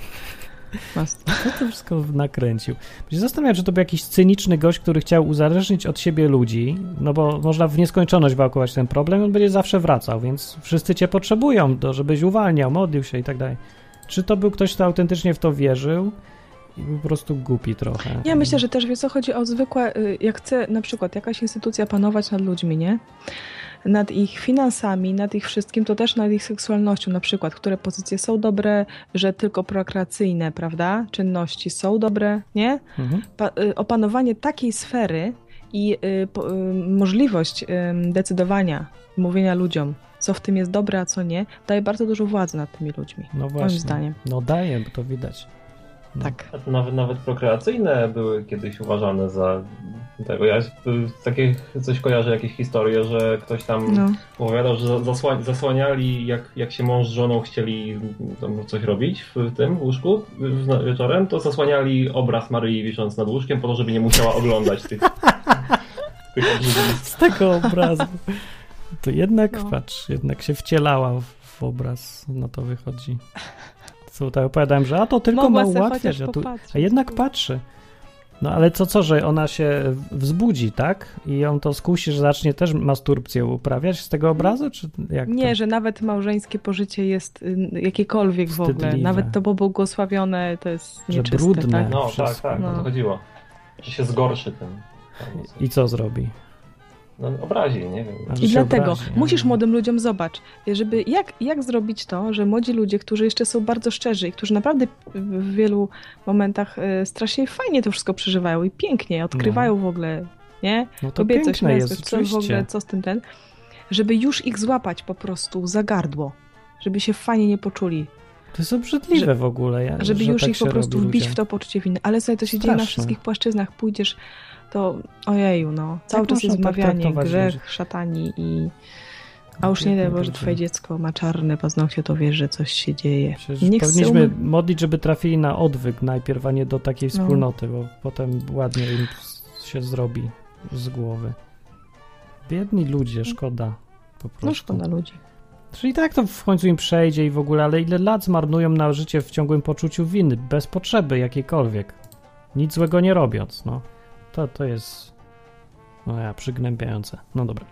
Kto to wszystko nakręcił? Się zastanawiam, czy to był jakiś cyniczny gość, który chciał uzależnić od siebie ludzi, no bo można w nieskończoność wałkować ten problem, on będzie zawsze wracał, więc wszyscy cię potrzebują, do, żebyś uwalniał, modlił się i tak dalej. Czy to był ktoś, kto autentycznie w to wierzył? i po prostu głupi trochę. Ja myślę, że też wie co chodzi o zwykłe, y, jak chce na przykład jakaś instytucja panować nad ludźmi, nie? Nad ich finansami, nad ich wszystkim, to też nad ich seksualnością na przykład, które pozycje są dobre, że tylko prokreacyjne, prawda? Czynności są dobre, nie? Mhm. Y, opanowanie takiej sfery i y, możliwość decydowania, mówienia ludziom, co w tym jest dobre, a co nie, daje bardzo dużo władzy nad tymi ludźmi. No właśnie. Moim zdaniem. No daje, bo to widać. No. Tak. Nawet, nawet prokreacyjne były kiedyś uważane za tego. Ja takie coś kojarzę, jakieś historie, że ktoś tam no. opowiadał, że zasłania, zasłaniali, jak, jak się mąż z żoną chcieli coś robić w tym łóżku wieczorem, to zasłaniali obraz Maryi wisząc nad łóżkiem po to, żeby nie musiała oglądać tych, tych Z tego obrazu. To jednak, no. patrz, jednak się wcielała w, w obraz, no to wychodzi. Tutaj opowiadałem, że a to tylko Mogła ma ułatwiać, a, tu, a jednak patrzy. No ale co, co, że ona się wzbudzi, tak? I ją to skusi, że zacznie też masturbcję uprawiać z tego obrazu, czy jak Nie, to? że nawet małżeńskie pożycie jest y, jakiekolwiek w ogóle. Wstydliwe. Nawet to pobłogosławione to jest Że nieczyste. brudne. Tak? No Wszystko. tak, tak, o No. to chodziło. Że się zgorszy tym. I co zrobi? No, obrazi, nie wiem. Że I dlatego obrazi, musisz młodym ludziom zobacz, żeby jak, jak zrobić to, że młodzi ludzie, którzy jeszcze są bardzo szczerzy i którzy naprawdę w wielu momentach e, strasznie fajnie to wszystko przeżywają i pięknie odkrywają w ogóle, nie? No to męskość, jest, co w ogóle, oczywiście. co z tym ten, żeby już ich złapać po prostu za gardło, żeby się fajnie nie poczuli, To jest obrzydliwe w ogóle. Ja, żeby że już tak ich po prostu wbić w to poczucie winy. Ale sobie to się dzieje na Straszne. wszystkich płaszczyznach. Pójdziesz, to ojeju, no. Cały czas można jest tak traktować grzech, ludzi? szatani i... A już nie daj Pięknie Boże, to twoje dziecko ma czarne paznokcie, to wiesz, że coś się dzieje. Przecież Niech powinniśmy umy- modlić, żeby trafili na odwyk najpierw, a nie do takiej No. wspólnoty, bo potem ładnie im się zrobi z głowy. Biedni ludzie, szkoda po prostu. No szkoda ludzi. Czyli tak to w końcu im przejdzie i w ogóle, ale ile lat zmarnują na życie w ciągłym poczuciu winy, bez potrzeby jakiejkolwiek. Nic złego nie robiąc, no. To, to jest, no ja, przygnębiające. No dobra.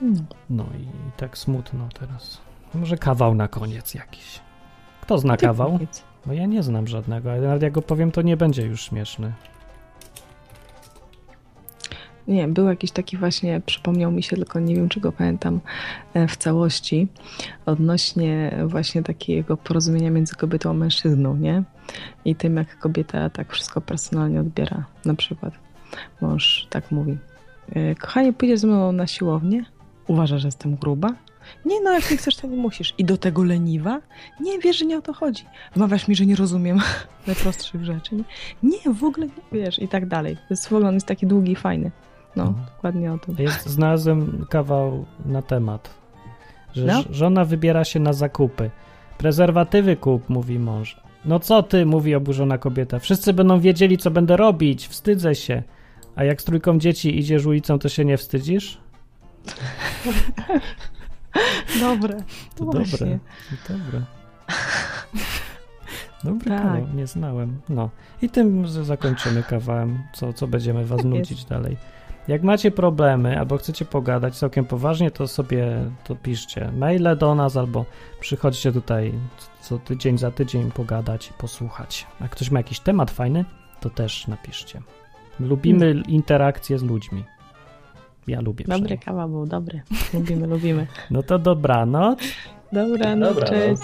No. No i, i tak smutno teraz. Może kawał na koniec jakiś. Kto zna kawał? No ja nie znam żadnego, ale nawet jak go powiem, to nie będzie już śmieszny. Nie, był jakiś taki właśnie, przypomniał mi się, tylko nie wiem, czy go pamiętam e, w całości, odnośnie właśnie takiego porozumienia między kobietą a mężczyzną, nie? I tym, jak kobieta tak wszystko personalnie odbiera. Na przykład mąż tak mówi, e, kochanie, pójdziesz ze mną na siłownię? Uważasz, że jestem gruba? Nie, no jak nie chcesz, to nie musisz. I do tego leniwa? Nie, wiesz, że nie o to chodzi. Wmawiasz mi, że nie rozumiem najprostszych rzeczy. Nie, nie w ogóle nie wiesz. I tak dalej. To jest w ogóle on jest taki długi i fajny. No, Mhm. dokładnie o tym. Jest, znalazłem kawał na temat, że No. żona wybiera się na zakupy. Prezerwatywy kup, mówi mąż. No co ty, mówi oburzona kobieta. Wszyscy będą wiedzieli, co będę robić. Wstydzę się. A jak z trójką dzieci idziesz ulicą, to się nie wstydzisz? Dobre. To dobre. dobre. Dobry Tak. kawał, nie znałem. No i tym zakończymy kawałem, co, co będziemy was Tak nudzić dalej. Jak macie problemy albo chcecie pogadać całkiem poważnie, to sobie to piszcie maile do nas albo przychodźcie tutaj co tydzień za tydzień pogadać i posłuchać. Jak ktoś ma jakiś temat fajny, to też napiszcie. Lubimy Hmm. interakcje z ludźmi. Ja lubię. Dobry kawał był, dobry. Lubimy, lubimy. No to dobranoc. Dobra, no Dobra, no. cześć.